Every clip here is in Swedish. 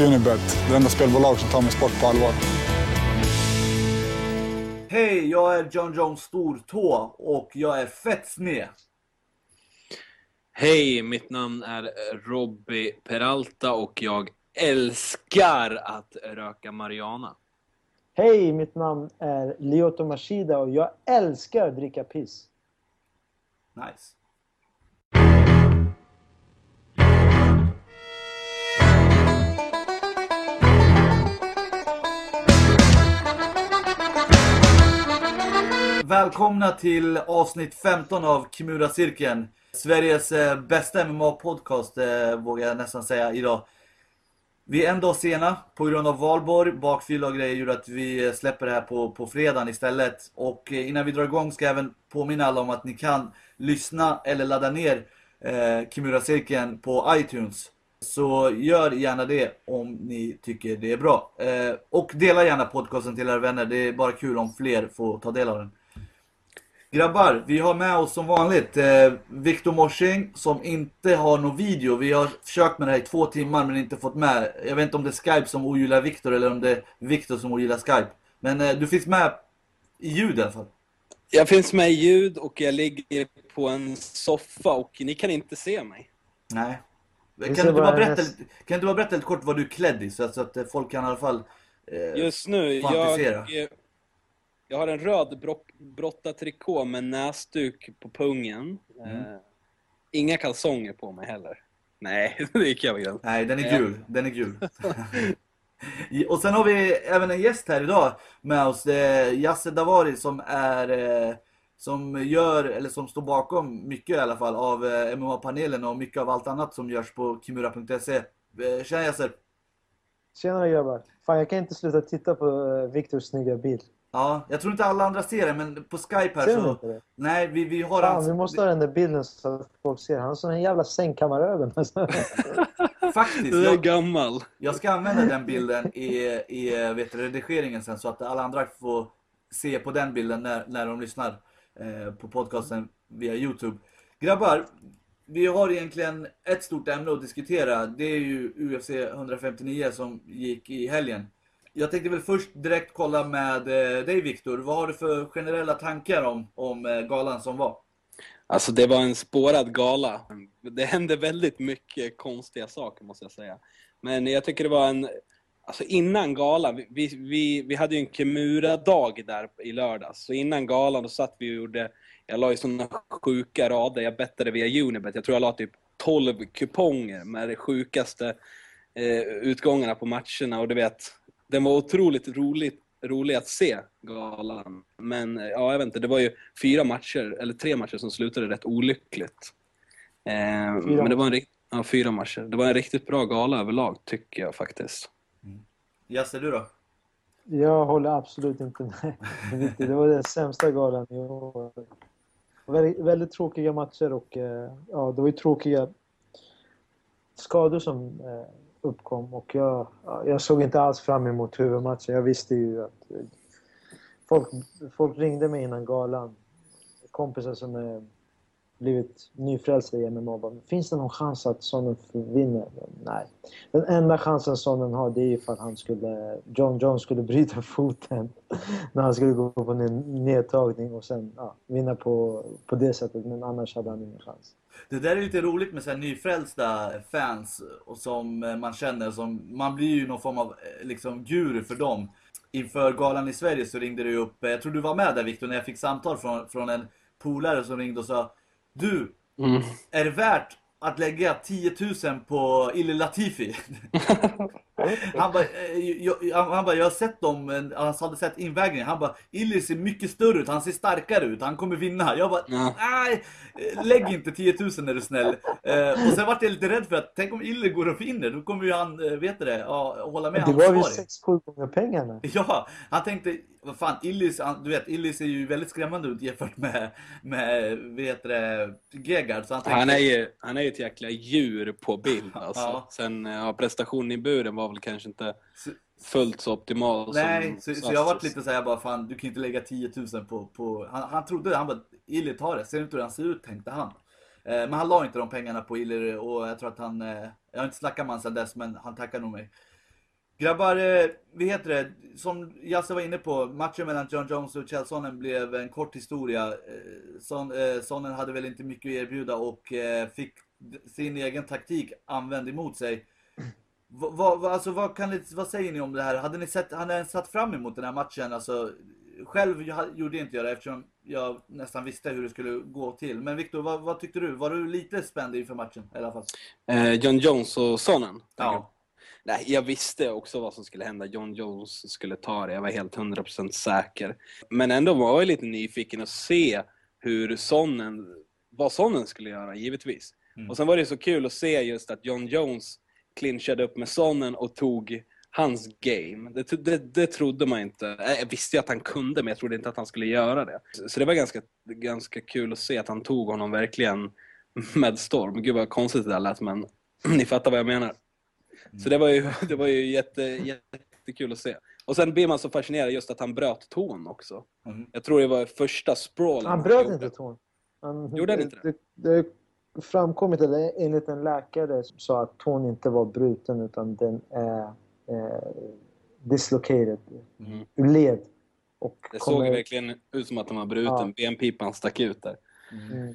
Unibet, det enda spelbolag som tar min sport på allvar. Hej, jag är John Jones Stortå och jag är fett sned. Hej, mitt namn är Robby Peralta och jag älskar att röka marijuana. Hej, mitt namn är Lyoto Mashida och jag älskar att dricka piss. Nice. Välkomna till avsnitt 15 av Kimura-cirkeln. Sveriges eh, bästa MMA-podcast eh, vågar jag nästan säga idag. Vi är en dag sena på grund av valborg, bakfylla och grejer gjorde att vi släpper det här på, på fredagen istället. Och eh, innan vi drar igång ska jag även påminna alla om att ni kan lyssna eller ladda ner eh, Kimura-cirkeln på iTunes. Så gör gärna det om ni tycker det är bra. Eh, och dela gärna podcasten till era vänner, det är bara kul om fler får ta del av den. Grabbar, vi har med oss som vanligt eh, Viktor Morsing som inte har någon video. Vi har försökt med det här i två timmar men inte fått med. Jag vet inte om det är Skype som ogillar Viktor eller om det är Viktor som ogillar Skype. Men eh, du finns med i ljud i alla fall. Jag finns med i ljud och jag ligger på en soffa och ni kan inte se mig. Nej. Kan du, bara berätta, lite- kan du bara berätta lite kort vad du är klädd i så att, så att eh, folk kan i alla fall... Eh, Just nu, Fantisera. jag, jag har en röd brock, brottartrikå med näsduk på pungen. Mm. Eh, inga kalsonger på mig heller. Nej, det gick jag väl. Nej, den är Ja. gul. Den är gul. och sen har vi även en gäst här idag med oss. Det är Yasse Davari som är eh, som gör, eller som står bakom mycket i alla fall av eh, MMA-panelen och mycket av allt annat som görs på kimura.se. Eh, Tjena Yasse! Tjenare grabbar. Fan, jag kan inte sluta titta på Viktors snygga bil. Ja, jag tror inte alla andra ser det men på Skype här Ser så... inte det? Nej, vi, vi har Fan, hans- vi måste ha den där bilden så att folk ser. Han har sån här jävla sängkammarögon. Faktiskt, Du är jag, gammal. Jag ska använda den bilden i, i vet du, redigeringen sen så att alla andra får se på den bilden när, när de lyssnar eh, på podcasten via Youtube. Grabbar, vi har egentligen ett stort ämne att diskutera. Det är ju UFC 159 som gick i helgen. Jag tänkte väl först direkt kolla med eh, dig Viktor. Vad har du för generella tankar om, om eh, galan som var? Alltså det var en spårad gala. Det hände väldigt mycket konstiga saker måste jag säga. Men jag tycker det var en... Alltså innan galan, vi, vi, vi, vi hade ju en Kemura-dag där i lördags. Så innan galan då satt vi och gjorde... Jag la ju sådana sjuka rader, jag bettade via Unibet. Jag tror jag la typ 12 kuponger med de sjukaste eh, utgångarna på matcherna. Och du vet, den var otroligt roligt, rolig att se, galan. Men eh, ja, jag vet inte, det var ju fyra matcher, eller tre matcher som slutade rätt olyckligt. Eh, men det var en rikt- ja, fyra matcher. Det var en riktigt bra gala överlag, tycker jag faktiskt. Jasse, du då? Jag håller absolut inte med. Det var den sämsta galan i år. Väldigt, väldigt tråkiga matcher och eh, ja, det var ju tråkiga skador som eh, uppkom och jag, jag såg inte alls fram emot huvudmatchen. Jag visste ju att eh, folk, folk ringde mig innan galan. Kompisar som är blivit nyfrälsta i MMA. Finns det någon chans att Sonnen vinner? Nej. Den enda chansen Sonnen har det är ju ifall han skulle, John Jones skulle bryta foten när han skulle gå på en nedtagning och sen ja, vinna på, på det sättet. Men annars hade han ingen chans. Det där är lite roligt med så här nyfrälsta fans och som man känner. Som, man blir ju någon form av eh, liksom, guru för dem. Inför galan i Sverige så ringde det ju upp, eh, jag tror du var med där Viktor, när jag fick samtal från, från en polare som ringde och sa du, Mm. är det värt att lägga 10 000 på Ille Latifi? han bara, eh, jag, han, han bara, jag har sett dem, eh, han hade sett invägningen. Han bara, Ille ser mycket större ut, han ser starkare ut, han kommer vinna. Jag bara, Ja. nej, eh, lägg inte 10 000 är du snäll. Och sen vart jag lite rädd för att, tänk om Ille går och vinner, då kommer ju han, vet du det, ja, hålla med Det var ju ansvarig. 6-7 gånger pengarna. Ja, han tänkte, vad fan, Illis, du vet, Illis ser ju väldigt skrämmande ut jämfört med, med vet du det, Gegard. Så han tänkte, Han är, ju, han är ju ett jäkla djur på bild alltså. Ja. Sen ja, prestationen i buren var väl kanske inte Så- fullt så optimal Nej, som så, så jag varit lite såhär bara fan, du kan inte lägga 10 000 på, på han, han trodde han bara, Illy tar det, ser inte hur han ser ut tänkte han. Eh, men han la inte de pengarna på Illy och jag tror att han, eh, jag har inte snackat med honom sedan dess men han tackar nog mig. Grabbar, eh, vad heter det? Som Jasse var inne på, matchen mellan John Jones och Chelsonen blev en kort historia. Eh, Son, eh, Sonnen hade väl inte mycket att erbjuda och fick sin egen taktik använd emot sig. Va, va, alltså, vad, kan ni, vad säger ni om det här? Hade ni, sett, hade ni satt fram emot den här matchen? Alltså, själv jag- gjorde inte jag det eftersom jag nästan visste hur det skulle gå till. Men Viktor, vad, vad tyckte du? Var du lite spänd inför matchen i alla fall? Eh, John Jones och Sonnen. Ja. Nej, jag visste också vad som skulle hända. John Jones skulle ta det. Jag var helt 100% säker. Men ändå var jag lite nyfiken att se hur Sonnen, vad Sonnen skulle göra, givetvis. Mm. Och sen var det så kul att se just att John Jones clinchade upp med Sonnen och tog hans game. Det, det, det trodde man inte. Eh, Jag visste ju att han kunde, men jag trodde inte att han skulle göra det. Så- Så det var ganska, ganska kul att se att han tog honom verkligen med storm. Gud vad konstigt det där lät, men ni fattar vad jag menar. Så det var ju, det var ju jätte, jättekul att se. Och sen blir man så fascinerad just att han bröt tån också. Mm. Jag tror det var första sprawlen Han bröt gjorde. inte tån. Han, Gjorde han inte det? Det, det framkommit, eller enligt en läkare som sa att tån inte var bruten utan den är eh, dislocated, Mm. ur led. Och Det såg verkligen ut som att den var bruten. Ja. Benpipan stack ut där. Mm.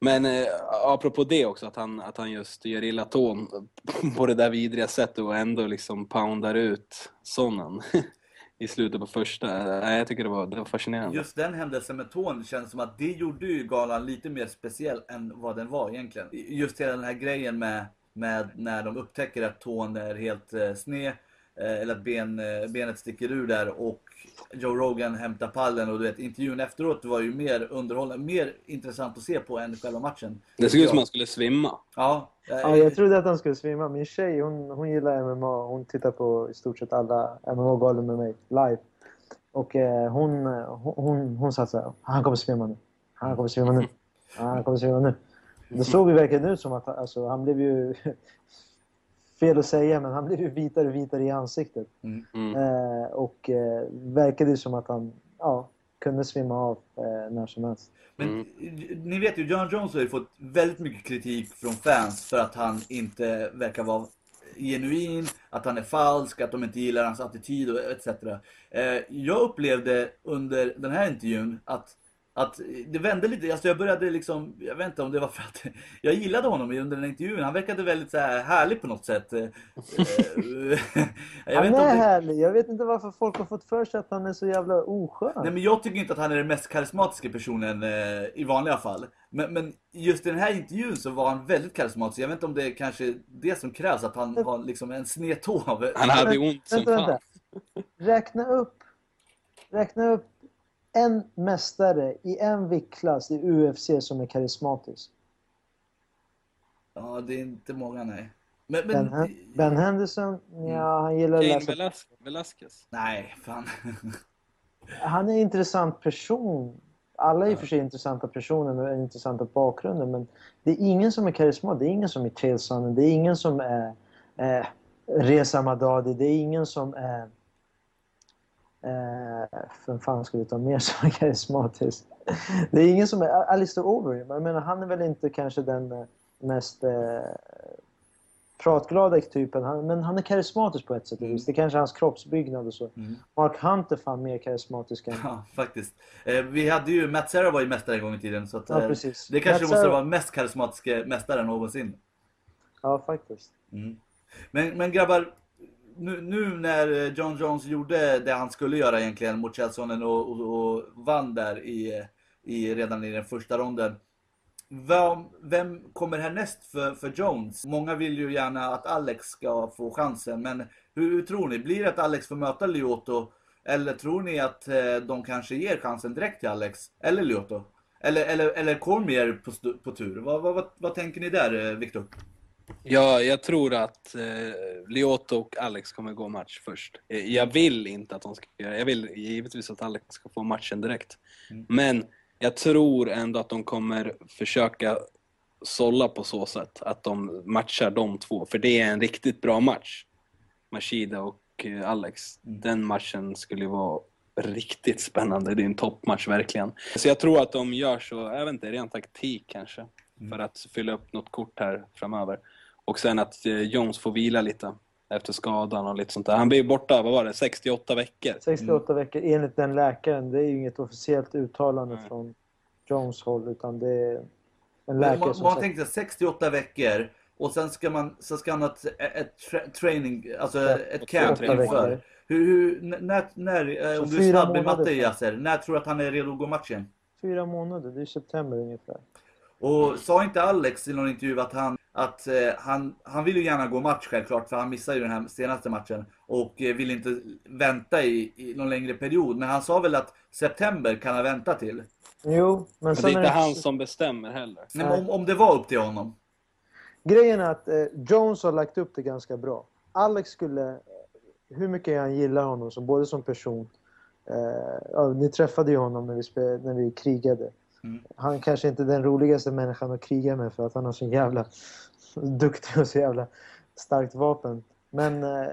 Men eh, apropå det också, att han, att han just gör illa tån på det där vidriga sättet och ändå liksom poundar ut sonen i slutet på första. Nej, jag tycker det var, det var fascinerande. Just den händelsen med tån känns som att det gjorde ju galan lite mer speciell än vad den var egentligen. Just hela den här grejen med, med när de upptäcker att tån är helt eh, sned. Eh, eller att ben, eh, benet sticker ur där och Joe Rogan hämtar pallen och du vet intervjun efteråt var ju mer underhållande, mer intressant att se på än själva matchen. Det såg ut som att han skulle svimma. Ja, eh, Ja, jag trodde att han skulle svimma. Min tjej hon, hon gillar MMA. Hon tittar på i stort sett alla MMA-galor med mig live. Och eh, hon, hon, hon, hon sa så här, han kommer svimma nu. Han kommer svimma nu. Han kommer svimma nu. Det såg ju verkligen ut som att alltså, han blev ju... Fel att säga, men han blev ju vitare och vitare i ansiktet. Mm. Eh, och eh, verkade ju som att han ja, kunde svimma av eh, när som helst. Men Mm. ni vet ju, John Jones har ju fått väldigt mycket kritik från fans för att han inte verkar vara genuin, att han är falsk, att de inte gillar hans attityd och etc. Eh, Jag upplevde under den här intervjun att att det vände lite, alltså jag började liksom, jag vet inte om det var för att jag gillade honom under den intervjun. Han verkade väldigt så här härlig på något sätt. Eh, jag vet han är det... härlig. Jag vet inte varför folk har fått för sig att han är så jävla oskön. Nej men jag tycker inte att han är den mest karismatiska personen eh, i vanliga fall. Men, men just i den här intervjun så var han väldigt karismatisk. Jag vet inte om det är kanske det som krävs, att han har liksom en sned tå av... Han hade ont som Vänta, fan. Räkna upp, räkna upp en mästare i en viktklass i UFC som är karismatisk. Ja, det är inte många nej. Men, Ben, men... Hen- ben Henderson, ja, han gillar att Cain läsa. Velas- Velasquez. Nej, fan. Han är en intressant person. Alla är i och för sig intressanta personer med intressanta bakgrunder, men det är ingen som är karismatisk. Det är ingen som är Chael Sonnen. Det är ingen som är eh, Reza Madadi. Det är ingen som är... Eh, vem fan skulle ta mer som är karismatisk? Det är ingen som är... Alistair Overeem. Jag menar, han är väl inte kanske den eh, mest eh, pratglada typen. Han, men han är karismatisk på ett sätt vis. Det är kanske hans kroppsbyggnad och så. Mm. Mark Hunt är fan mer karismatisk än... Ja, faktiskt. Eh, vi hade ju, Matt Serra var ju mästare en gång i tiden. Så att, Ja, eh, precis. det kanske Matt måste Serra- vara mest karismatiska mästaren någonsin. Ja, faktiskt. Mm. Men, men grabbar, nu, nu när eh, John Jones gjorde det han skulle göra egentligen mot Chelsonen och, och, och vann där i, i, redan i den första ronden. Vem, vem kommer härnäst för, för Jones? Många vill ju gärna att Alex ska få chansen, men hur, hur tror ni? Blir det att Alex får möta Lyoto? Eller tror ni att eh, de kanske ger chansen direkt till Alex? Eller Lyoto? Eller, eller, eller Cormier på, på tur? Vad, vad, vad, vad tänker ni där, eh, Viktor? Ja, jag tror att eh, Lyoto och Alex kommer gå match först. Eh, jag vill inte att de ska göra Jag vill givetvis att Alex ska få matchen direkt. Mm. Men jag tror ändå att de kommer försöka sålla på så sätt att de matchar de två. För det är en riktigt bra match. Mashida och eh, Alex. Mm. Den matchen skulle ju vara riktigt spännande. Det är en toppmatch verkligen. Så jag tror att de gör så, jag vet inte, ren taktik kanske. Mm. För att fylla upp något kort här framöver. Och sen att eh, Jones får vila lite. efter skadan och lite sånt där. Han blir borta, vad var det, 68 veckor? 68 veckor enligt den läkaren. Det är ju inget officiellt uttalande Nej. från Jones håll utan det är en läkare man, som man tänkte 68 veckor och sen ska, man, så ska han ha ett, ett tra- training, alltså Ja, ett camp inför. Hur, hur, när, när, eh, Så om du är snabb i matte. Yasser, när tror du att han är redo att gå matchen? Fyra månader, det är september ungefär. Och sa inte Alex i någon intervju att han, att eh, han, han vill ju gärna gå match självklart för han missade ju den här senaste matchen och eh, vill inte vänta i, i någon längre period. Men han sa väl att september kan han vänta till. Jo, men Men det sen är är inte han som bestämmer heller. Men om, om det var upp till honom. Grejen är att eh, Jones har lagt upp det ganska bra. Alex skulle, hur mycket jag gillar honom, som, både som person. Eh, ja, ni träffade ju honom när vi, spe, när vi krigade. Mm. Han kanske inte är den roligaste människan att kriga med för att han har så jävla duktig och så jävla starkt vapen. Men, eh,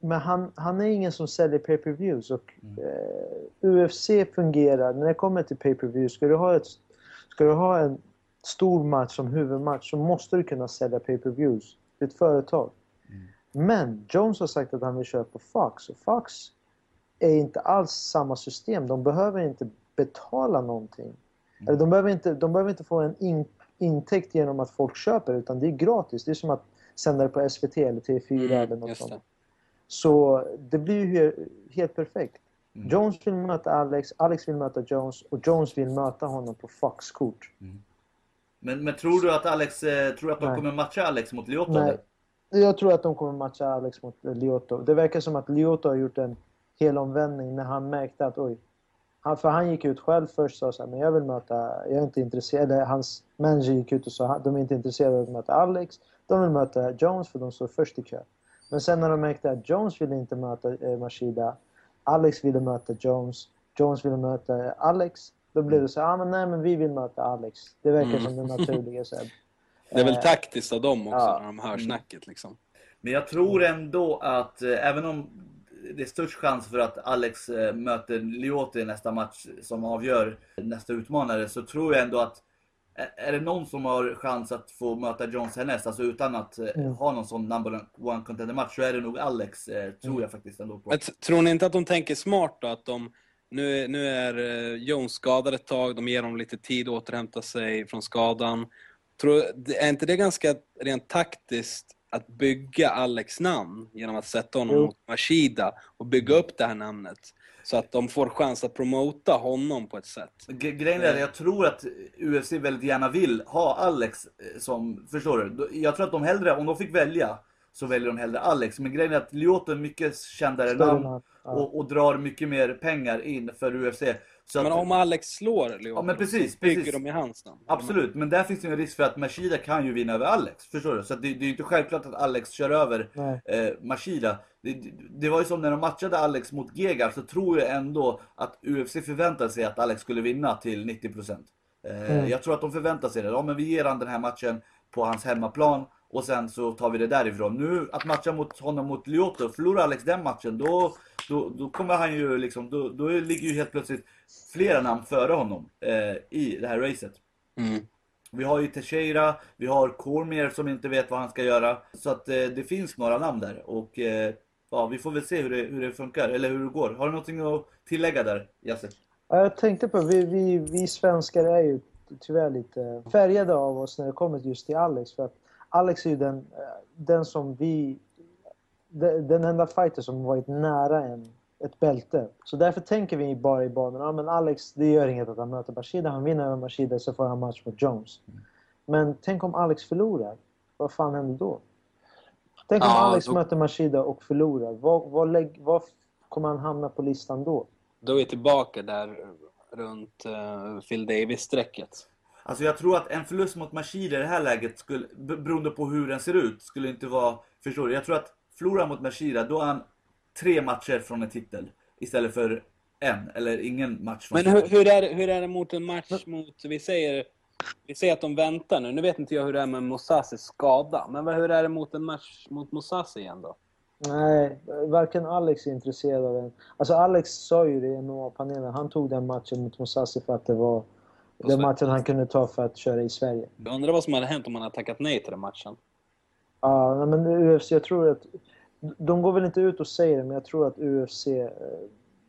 men han, han är ingen som säljer pay-per-views. Och, eh, UFC fungerar, när det kommer till pay-per-views, ska du ha ett Ska du ha en stor match som huvudmatch så måste du kunna sälja pay-per-views. Det är ett företag. Men Jones har sagt att han vill köra på Fox. Och Fox är inte alls samma system. De behöver inte betala någonting. Eller de, behöver inte, de behöver inte få en in, intäkt genom att folk köper utan det är gratis. Det är som att sända det på SVT eller TV4 eller något sånt. Så det blir ju he- helt perfekt. Mm. Jones vill möta Alex, Alex vill möta Jones och Jones vill möta honom på Fox-kort. Men, men tror du att Alex, eh, tror att de Nej. kommer matcha Alex mot Lyoto? Nej. Jag tror att de kommer matcha Alex mot Lyoto. Det verkar som att Lyoto har gjort en hel omvändning när han märkte att oj. Han, för han gick ut själv först och sa så här, men jag vill möta, jag är inte intresserad. Eller hans manager gick ut och sa att de är inte intresserade av att möta Alex. De vill möta Jones för de står först i kö. Men sen när de märkte att Jones ville inte möta eh, Mashida. Alex ville möta Jones. Jones ville möta Alex. Då blev det så här, ah, men nej men vi vill möta Alex. Det verkar Mm. som det naturliga. Så här. Det är väl Eh, taktiskt av dem också ja. när de hör snacket liksom. Men jag tror ändå att eh, även om det är störst chans för att Alex eh, möter Lyoto i nästa match som avgör nästa utmanare så tror jag ändå att är det någon som har chans att få möta Jones härnäst, alltså utan att eh, Mm. ha någon sån number one contender match så är det nog Alex, eh, tror jag faktiskt ändå på. Men tror ni inte att de tänker smart då? Att de, nu, är- nu är Jones skadad ett tag, de ger dem lite tid att återhämta sig från skadan. Tror, är inte det ganska rent taktiskt att bygga Alex namn genom att sätta honom mot Mashida och bygga upp det här namnet? Så att de får chans att promota honom på ett sätt. Grejen är att jag tror att UFC väldigt gärna vill ha Alex eh, som, förstår du? Jag tror att de hellre, om de fick välja, så väljer de hellre Alex. Men grejen är att Lyoto är mycket kändare Större namn och, och drar mycket mer pengar in för UFC. Så Men att, om Alex slår Lyoto, Ja, men precis, så bygger precis. de i hans namn. Absolut, men där finns det en risk för att Mashida kan ju vinna över Alex. Förstår du? Så att det, det är ju inte självklart att Alex kör över eh, Mashida. Det, det, var ju som när de matchade Alex mot Gegard så tror jag ändå att UFC förväntade sig att Alex skulle vinna till 90%. Eh, Mm. Jag tror att de förväntar sig det. Ja, men vi ger han den här matchen på hans hemmaplan och sen så tar vi det därifrån. Nu att matcha mot honom mot Lyoto, förlorar Alex den matchen då, då, då kommer han ju liksom, då, då ligger ju helt plötsligt flera namn före honom eh, i det här racet. Mm. Vi har ju Teixeira, vi har Cormier som inte vet vad han ska göra. Så att eh, det finns några namn där och eh, ja, vi får väl se hur det, hur det funkar, eller hur det går. Har du någonting att tillägga där, Jasse? Ja, jag tänkte på, vi, vi, vi svenskar är ju tyvärr lite färgade av oss när det kommer just till Alex. För att Alex är ju den, eh, den som vi... Den, enda fighter som varit nära en, ett bälte. Så därför tänker vi bara i banan, ja men Alex, det gör inget att han möter Mashida. Han vinner över Mashida så får han match mot Jones. Men tänk om Alex förlorar? Vad fan händer då? Tänk om Ja, Alex då- möter Mashida och förlorar. Vad, vad, lägg, vad kommer han hamna på listan då? Då är vi tillbaka där runt uh, Phil Davis-strecket. Alltså jag tror att en förlust mot Mashida i det här läget, skulle, be- beroende på hur den ser ut, skulle inte vara... Förstår du? Jag tror att förlorar mot Mashida, då är han tre matcher från en titel. Istället för en, eller ingen match från Men hur, hur, är det, hur är det mot en match mot, vi säger, vi säger att de väntar nu. Nu vet inte jag hur det är med Mosasis skada. Men hur är det mot en match mot Mosasi igen då? Nej, varken Alex är intresserad av den. Alltså Alex sa ju det i MMA-panelen. Han tog den matchen mot Mosasi för att det var den Sverige. matchen han kunde ta för att köra i Sverige. Jag undrar vad som hade hänt om han hade tackat nej till den matchen. Ja, men UFC, jag tror att... De går väl inte ut och säger det, men jag tror att UFC eh,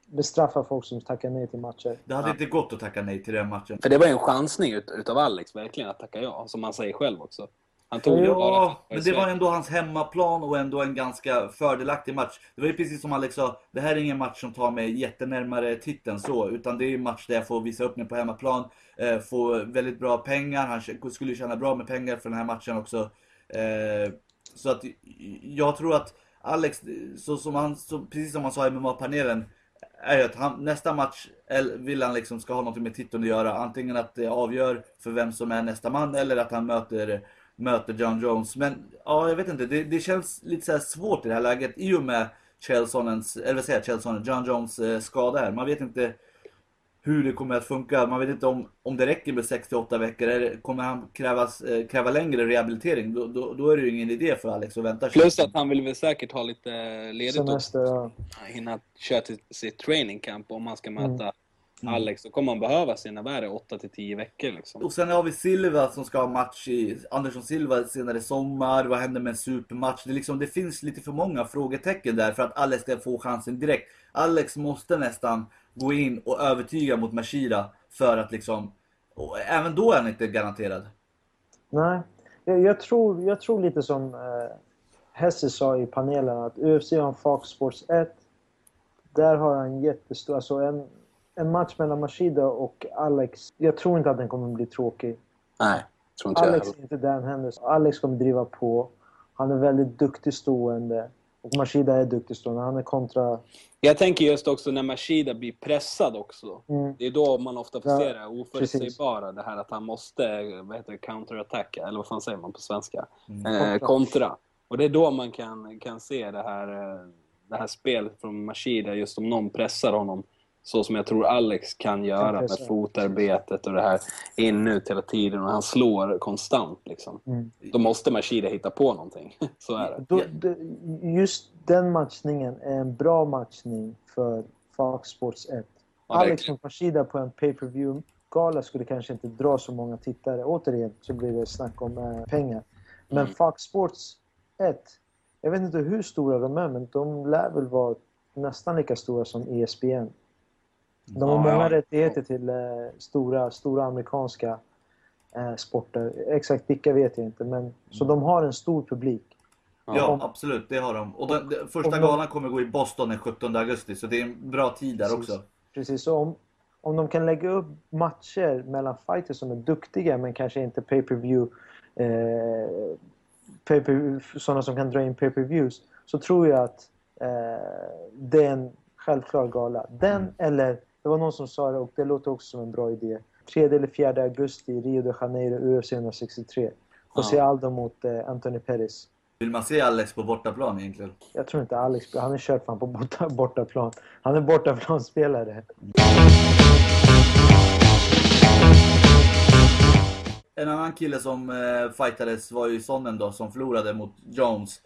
bestraffar folk som tackar nej till matcher. Det hade inte gått att tacka nej till den matchen. För det var ju en chansning ut, utav Alex, verkligen, att tacka ja. Som han säger själv också. Han tog Ja, för men det var ändå hans hemmaplan och ändå en ganska fördelaktig match. Det var ju precis som Alex sa, det här är ingen match som tar mig jättenärmare titeln så, utan det är en match där jag får visa upp mig på hemmaplan, eh, få väldigt bra pengar, han sk- skulle tjäna bra med pengar för den här matchen också. Eh, så att jag tror att Alex, så som han, så, precis som han sa i MMA-panelen, är att han, nästa match vill han liksom ska ha något med titeln att göra. Antingen att det avgör för vem som är nästa man eller att han möter, möter John Jones. Men ja, jag vet inte. Det, det känns lite så här svårt i det här läget i och med Chelsonens, eller vad säger Chelsonen, John Jones eh, skada här. Man vet inte hur det kommer att funka. Man vet inte om, om det räcker med 68 veckor. Eller kommer han krävas, eh, kräva längre rehabilitering? Då, då, då är det ju ingen idé för Alex att vänta. Plus att han vill väl säkert ha lite ledigt också. Semester, ja. Hinna köra till sitt training camp om han ska möta Mm. Alex. Då kommer han behöva sina värre 8 till 10 veckor liksom. Och sen har vi Silva som ska ha match i Andersson Silva senare i sommar. Vad händer med en supermatch? Det, är liksom, det finns lite för många frågetecken där för att Alex ska få chansen direkt. Alex måste nästan gå in och övertyga mot Mashida för att liksom... Och även då är han inte garanterad. Nej, jag, jag, tror, jag tror lite som eh, Hesse sa i panelen att UFC har Fox Sports 1. Där har han jättestor... Alltså en, en match mellan Mashida och Alex. Jag tror inte att den kommer bli tråkig. Nej, tror inte Alex jag. är inte Dan Henderson. Alex kommer driva på. Han är väldigt duktig stående. Och Mashida är duktig stående. Han är kontra... Jag tänker just också när Mashida blir pressad också. Mm. Det är då man ofta får Ja, se det här oförutsägbara. Det här att han måste, vad heter det, counterattacka, eller vad fan säger man på svenska? Eh, kontra. Och det är då man kan, kan se det här, eh, det här spelet från Mashida, just om någon pressar honom. Så som jag tror Alex kan göra med fotarbetet och det här in ut hela tiden. Och han slår konstant liksom. Mm. Då måste Mashida hitta på någonting. Så är det. Då, just den matchningen är en bra matchning för Fox Sports 1. Ja, Alex mot Mashida på en pay-per-view-gala skulle kanske inte dra så många tittare. Återigen så blir det snack om eh, pengar. Men Mm. Fox Sports 1, jag vet inte hur stora de är, men de lär väl vara nästan lika stora som ESPN. De har Ja, många ja. rättigheter till eh, stora, stora amerikanska eh, sporter. Exakt vilka vet jag inte, men så de har en stor publik. Ja, Om- absolut. Det har de. Och den, den, första galan kommer gå i Boston den 17 augusti. Så det är en bra tid där Precis. också. Precis, så om, om de kan lägga upp matcher mellan fighters som är duktiga men kanske inte pay-per-view eh, pay sådana som kan dra in pay-per-views så tror jag att eh, det är en självklar gala. Den Mm. eller, det var någon som sa det och det låter också som en bra idé. 3 eller 4 augusti i Rio de Janeiro, UFC 163. José Ja. Aldo mot eh, Anthony Pettis. Vill man se Alex på bortaplan egentligen? Jag tror inte Alex, han är kört fan på borta, bortaplan. Han är bortaplanspelare. En annan kille som eh, fightades var ju Sonnen då, som förlorade mot Jones.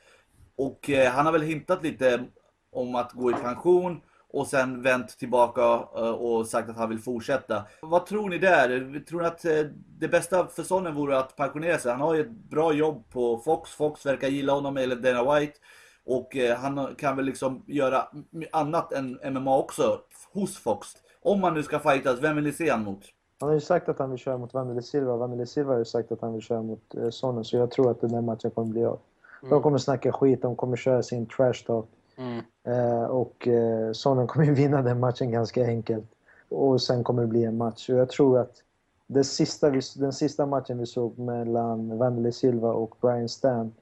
Och eh, han har väl hintat lite om att gå i pension och sen vänt tillbaka eh, och sagt att han vill fortsätta. Vad tror ni där? Tror ni att eh, det bästa för Sonnen vore att pensionera sig? Han har ju ett bra jobb på Fox. Fox verkar gilla honom, eller Dana White. Och eh, han kan väl liksom göra annat än MMA också hos Fox. Om man nu ska fightas, vem vill ni se han mot? Han har ju sagt att han vill köra mot Wanderlei Silva. Wanderlei Silva har ju sagt att han vill köra mot Sonnen. Så jag tror att den här matchen kommer bli av. De kommer snacka skit, de kommer köra sin trash talk. Mm. Eh, och eh, Sonnen kommer ju vinna den matchen ganska enkelt. Och sen kommer det bli en match. Och jag tror att det sista vi, den sista matchen vi såg mellan Wanderlei Silva och Brian Stan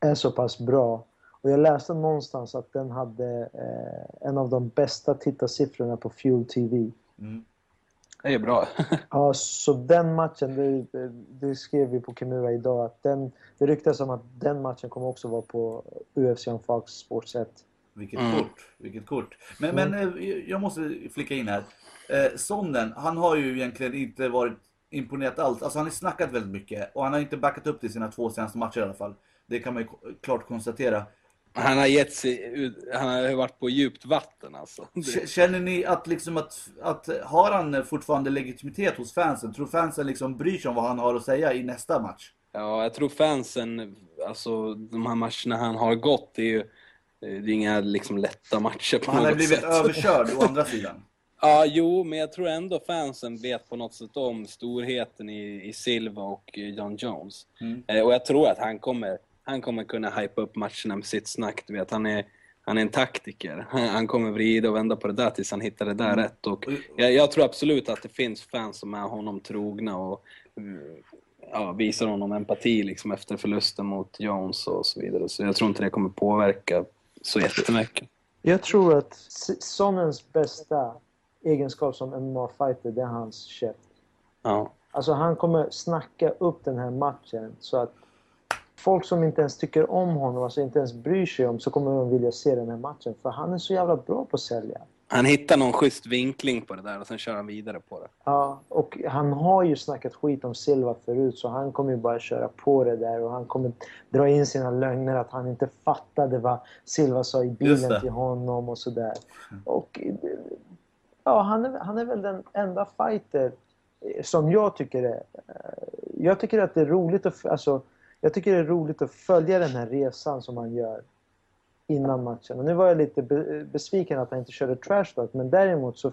är så pass bra. Och jag läste någonstans att den hade eh, en av de bästa tittarsiffrorna på Fuel TV. Mm. Det är bra. Ja, så den matchen, det, det skrev vi på Kimura idag, att den, det ryktas om att den matchen kommer också vara på UFC on Fox Sports 1. Vilket Mm. kort, vilket kort. Men, men eh, jag måste flika in här. Eh, Sonnen, han har ju egentligen inte varit imponerat alls. Alltså han har snackat väldigt mycket och han har inte backat upp till sina två senaste matcher i alla fall. Det kan man ju klart konstatera. Han har gett sig ut, han har varit på djupt vatten alltså. Känner ni att, liksom att, att har han fortfarande legitimitet hos fansen? Tror fansen liksom bryr sig om vad han har att säga i nästa match? Ja, jag tror fansen, alltså de här matcherna han har gått, det är ju det är inga liksom lätta matcher på Han har något blivit sätt. överkörd å andra sidan. Ja, jo, men jag tror ändå fansen vet på något sätt om storheten i, i Silva och John Jones. Mm. Eh, och jag tror att han kommer, han kommer kunna hypa upp matcherna med sitt snack. Du vet, han är, han är en taktiker. Han, han kommer vrida och vända på det där tills han hittar det där Mm. rätt. Och jag, jag tror absolut att det finns fans som är honom trogna och mm, ja, visar honom empati liksom efter förlusten mot Jones och så vidare. Så jag tror inte det kommer påverka så jättemycket. Jag tror att Sonnens bästa egenskap som MMA-fighter, det är hans käft. Ja. Alltså han kommer snacka upp den här matchen så att folk som inte ens tycker om honom, alltså inte ens bryr sig om, så kommer de vilja se den här matchen. För han är så jävla bra på att sälja. Han hittar någon schysst vinkling på det där och sen kör han vidare på det. Ja, och han har ju snackat skit om Silva förut så han kommer ju bara köra på det där och han kommer dra in sina lögner att han inte fattade vad Silva sa i bilen till honom och sådär. Och ja, han är, han är väl den enda fighter som jag tycker är... eh, Jag tycker att det är roligt att, alltså, jag tycker det är roligt att följa den här resan som han gör innan matchen. Och nu var jag lite be- besviken att han inte körde trash talk, men däremot så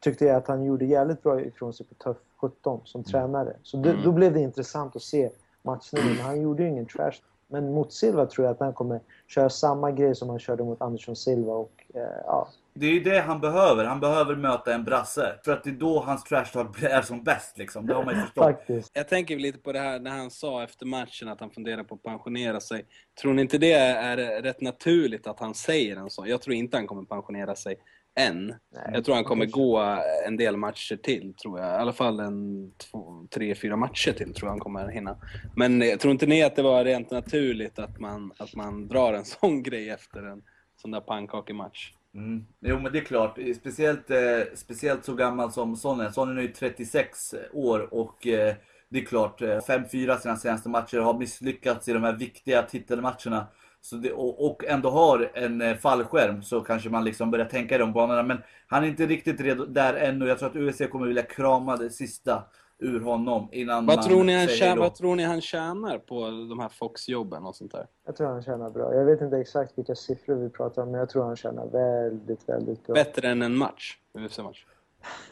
tyckte jag att han gjorde jävligt bra ifrån sig på Tuff 17 som tränare. Så då, då blev det intressant att se matchningen. Han gjorde ju ingen trash. Men mot Silva tror jag att han kommer köra samma grej som han körde mot Andersson Silva. Och, eh, ja. Det är ju det han behöver. Han behöver möta en brasse. För att det är då hans trash talk är som bäst liksom. Det har man ju förstått. Faktiskt. Jag tänker lite på det här när han sa efter matchen att han funderar på att pensionera sig. Tror ni inte det är rätt naturligt att han säger en sån? Jag tror inte han kommer pensionera sig än. Nej, Jag tror han kommer gå en del matcher till, tror jag. I alla fall en två, tre, fyra matcher till tror jag han kommer hinna. Men jag tror inte ni att det var rent naturligt att man, att man drar en sån grej efter en sån där pannkakematch? Mm. Jo men det är klart. Eh, speciellt, eh, speciellt så gammal som Sonnen. Sonnen är ju 36 år och eh, det är klart, eh, 5-4 sina senaste matcher har misslyckats i de här viktiga titelmatcherna. Så det, och, och ändå har en eh, fallskärm så kanske man liksom börjar tänka i de banorna. Men han är inte riktigt redo där ännu. Jag tror att UFC kommer vilja krama det sista ur honom innan Vad man tror, ni han säger tjänar, vad tror ni han tjänar på de här Fox-jobben och sånt där? Jag tror han tjänar bra. Jag vet inte exakt vilka siffror vi pratar om, men jag tror han tjänar väldigt, väldigt bra. Bättre än en match? UFC-match?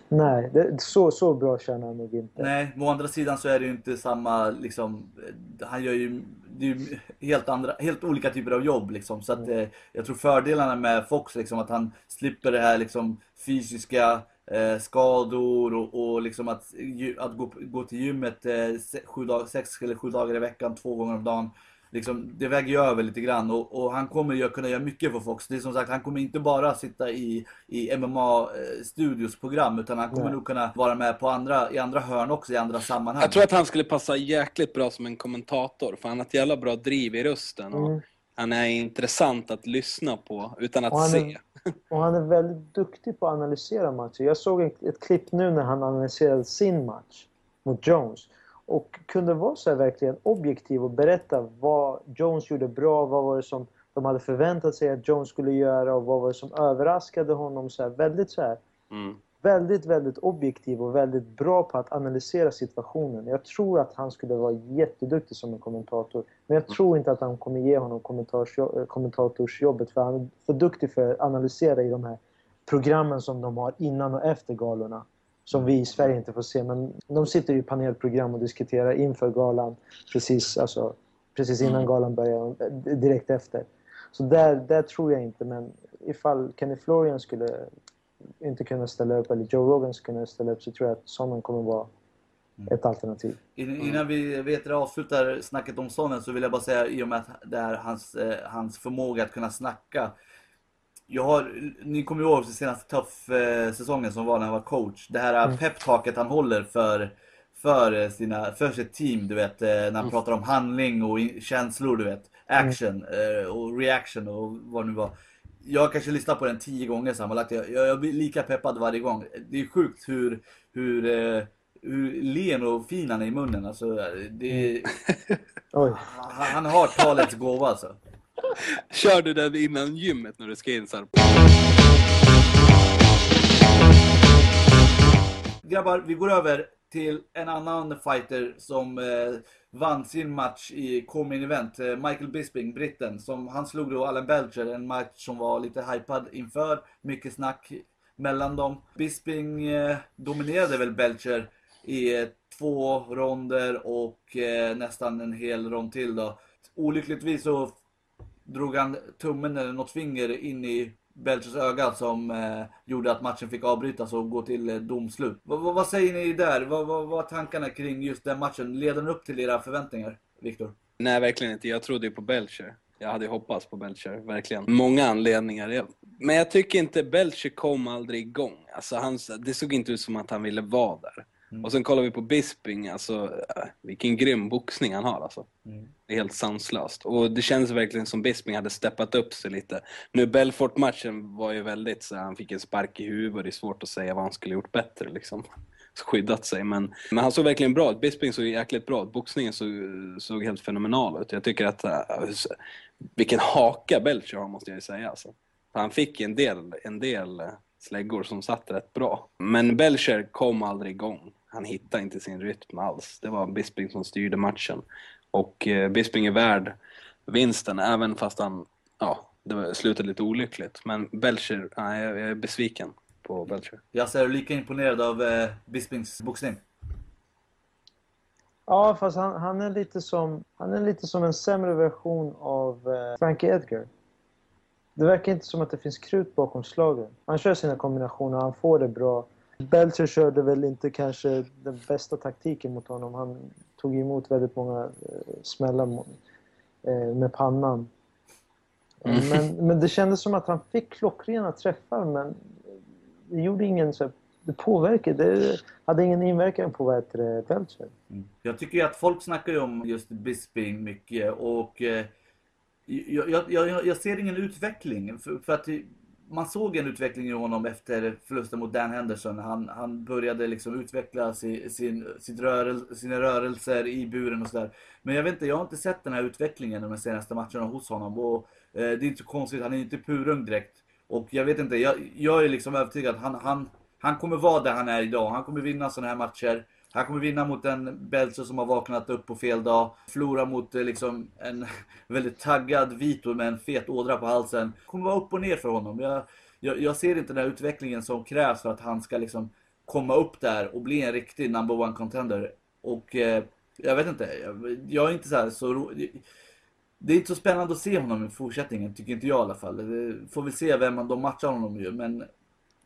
Nej, det, så, så bra tjänar han nog inte. Nej, å andra sidan så är det ju inte samma liksom, han gör ju, det är ju helt, andra, helt olika typer av jobb liksom. Så att eh, jag tror fördelarna med Fox liksom att han slipper det här liksom fysiska eh, skador och, och liksom att, att gå, gå till gymmet eh, sju dag, sex eller sju dagar i veckan, två gånger om dagen. Liksom, det väger ju över lite grann och, och han kommer ju kunna göra mycket för Fox. Det är som sagt, han kommer inte bara sitta i, i MMA-studios program utan han kommer Nej. nog kunna vara med på andra, i andra hörn också, i andra sammanhang. Jag tror att han skulle passa jäkligt bra som en kommentator, för han har ett jävla bra driv i rösten. Och Mm. Han är intressant att lyssna på utan att Och är- se. Och han är väldigt duktig på att analysera matcher. Jag såg ett, ett klipp nu när han analyserade sin match mot Jones. Och kunde vara så verkligen objektiv och berätta vad Jones gjorde bra, vad var det som de hade förväntat sig att Jones skulle göra och vad var det som överraskade honom. Så här, väldigt så här, Mm. Väldigt, väldigt objektiv och väldigt bra på att analysera situationen. Jag tror att han skulle vara jätteduktig som en kommentator. Men jag tror inte att han kommer ge honom kommentatorsjobbet för han är för duktig för att analysera i de här programmen som de har innan och efter galorna. Som vi i Sverige inte får se. Men de sitter i panelprogram och diskuterar inför galan precis, alltså, precis innan galan börjar direkt efter. Så där, där tror jag inte, men ifall Kenny Florian skulle inte kunna ställa upp, eller Joe Rogan skulle kunna ställa upp, så tror jag att Sonnen kommer vara ett alternativ. In- Innan vi vet det, avslutar snacket om Sonnen så vill jag bara säga i och med att det är hans, eh, hans förmåga att kunna snacka. Jag har, ni kommer ihåg den senaste Tuff-säsongen som var när han var coach. Det här Mm. peptalket han håller för, för, sina, för sitt team, du vet. eh, När han pratar om handling och in- känslor, du vet. Action eh, och reaction och vad det nu var. Jag har kanske lyssnat på den tio gånger sammanlagt. Jag, jag, jag blir lika peppad varje gång. Det är sjukt hur, hur, eh, hur len och fin han är i munnen. Alltså, det, Oj. han, han har talets gåva alltså. Kör du den innan gymmet när du ska in så här? Grabbar, vi går över till en annan fighter som eh, vann sin match i Comin Event. Eh, Michael Bisping, britten. Som, han slog då Allen Belcher, en match som var lite hypad inför. Mycket snack mellan dem. Bisping eh, dominerade väl Belcher i eh, två ronder och eh, nästan en hel rond till då. Olyckligtvis så drog han tummen eller något finger in i Belchers öga som eh, gjorde att matchen fick avbrytas och gå till eh, domslut. V vad säger ni där? Vad var, tankarna kring just den matchen? Leder den upp till era förväntningar, Viktor? Nej, verkligen inte. Jag trodde ju på Belcher. Jag hade ju hoppats på Belcher, verkligen. Många anledningar. Men jag tycker inte Belcher kom aldrig igång. Alltså, han, det såg inte ut som att han ville vara där. Mm. Och sen kollar vi på Bisping, alltså äh, vilken grym boxning han har alltså. Mm. Är helt sanslöst. Och det känns verkligen som Bisping hade steppat upp sig lite. Nu Belfort-matchen var ju väldigt så han fick en spark i huvudet, och det är svårt att säga vad han skulle gjort bättre liksom. Skyddat sig, men, men han såg verkligen bra ut. Bisping såg jäkligt bra ut. Boxningen såg, såg helt fenomenal ut. Jag tycker att, uh, vilken haka Belcher har måste jag ju säga alltså. Han fick en del, en del eh, släggor som satt rätt bra. Men Belcher kom aldrig igång han hittade inte sin rytm alls. Det var Bisping som styrde matchen. Och eh, Bisping är värd vinsten, även fast han, ja, det slutade lite olyckligt. Men Belcher, nej, jag är besviken på Belcher. Jag är du lika imponerad av eh, Bispings boxning? Ja, fast han, han, är lite som, han är lite som en sämre version av eh, Frankie Edgar. Det verkar inte som att det finns krut bakom slagen. Han kör sina kombinationer, han får det bra. Belcher körde väl inte kanske den bästa taktiken mot honom. Han tog emot väldigt många eh, smällar eh, med pannan. Mm. Men, men det kändes som att han fick klockrena träffar men det gjorde ingen så det påverkade, det hade ingen inverkan på vad heter Belcher. Mm. Jag tycker ju att folk snackar ju om just Bisping mycket och eh, jag, jag, jag, jag, ser ingen utveckling. För, för att man såg en utveckling i honom efter förlusten mot Dan Henderson. Han, han började liksom utveckla sin, sin, sin rörel, sina rörelser i buren och sådär. Men jag vet inte, jag har inte sett den här utvecklingen de senaste matcherna hos honom. Och, eh, det är inte så konstigt, han är inte purung direkt. Och jag vet inte, jag, jag är liksom övertygad att han, han, han kommer vara där han är idag. Han kommer vinna sådana här matcher. Han kommer vinna mot en Belzer som har vaknat upp på fel dag. Förlora mot eh, liksom en väldigt taggad Vito med en fet ådra på halsen. Det kommer vara upp och ner för honom. Jag, jag, jag, ser inte den här utvecklingen som krävs för att han ska liksom komma upp där och bli en riktig number one contender. Och eh, jag vet inte, jag, jag, är inte så här så ro, Det är inte så spännande att se honom i fortsättningen, tycker inte jag i alla fall. Det får vi se vem de matchar honom ju, men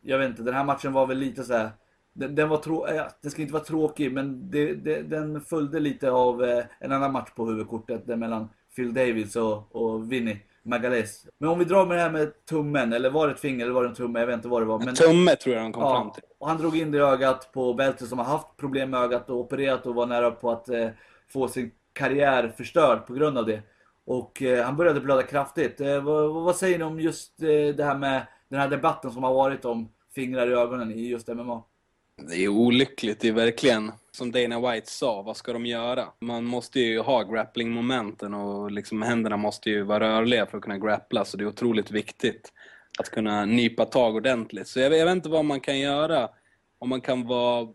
jag vet inte, den här matchen var väl lite så här den, den var trå äh, det ska inte vara tråkig, men det, det, den följde lite av eh, en annan match på huvudkortet där mellan Phil Davis och, och Vinny Magales. Men om vi drar med det här med tummen, eller var det ett finger eller var det en tumme? Jag vet inte vad det var. Men, tumme tror jag han kom ja, fram till. Och han drog in det i ögat på Belter som har haft problem med ögat och opererat och var nära på att eh, få sin karriär förstörd på grund av det. Och eh, han började blöda kraftigt. Eh, vad, vad, säger ni om just eh, det här med den här debatten som har varit om fingrar i ögonen i just MMA? Det är olyckligt, det är verkligen som Dana White sa, vad ska de göra? Man måste ju ha grappling-momenten och liksom händerna måste ju vara rörliga för att kunna grappla, så det är otroligt viktigt att kunna nypa tag ordentligt. Så jag, jag vet inte vad man kan göra, om man kan vara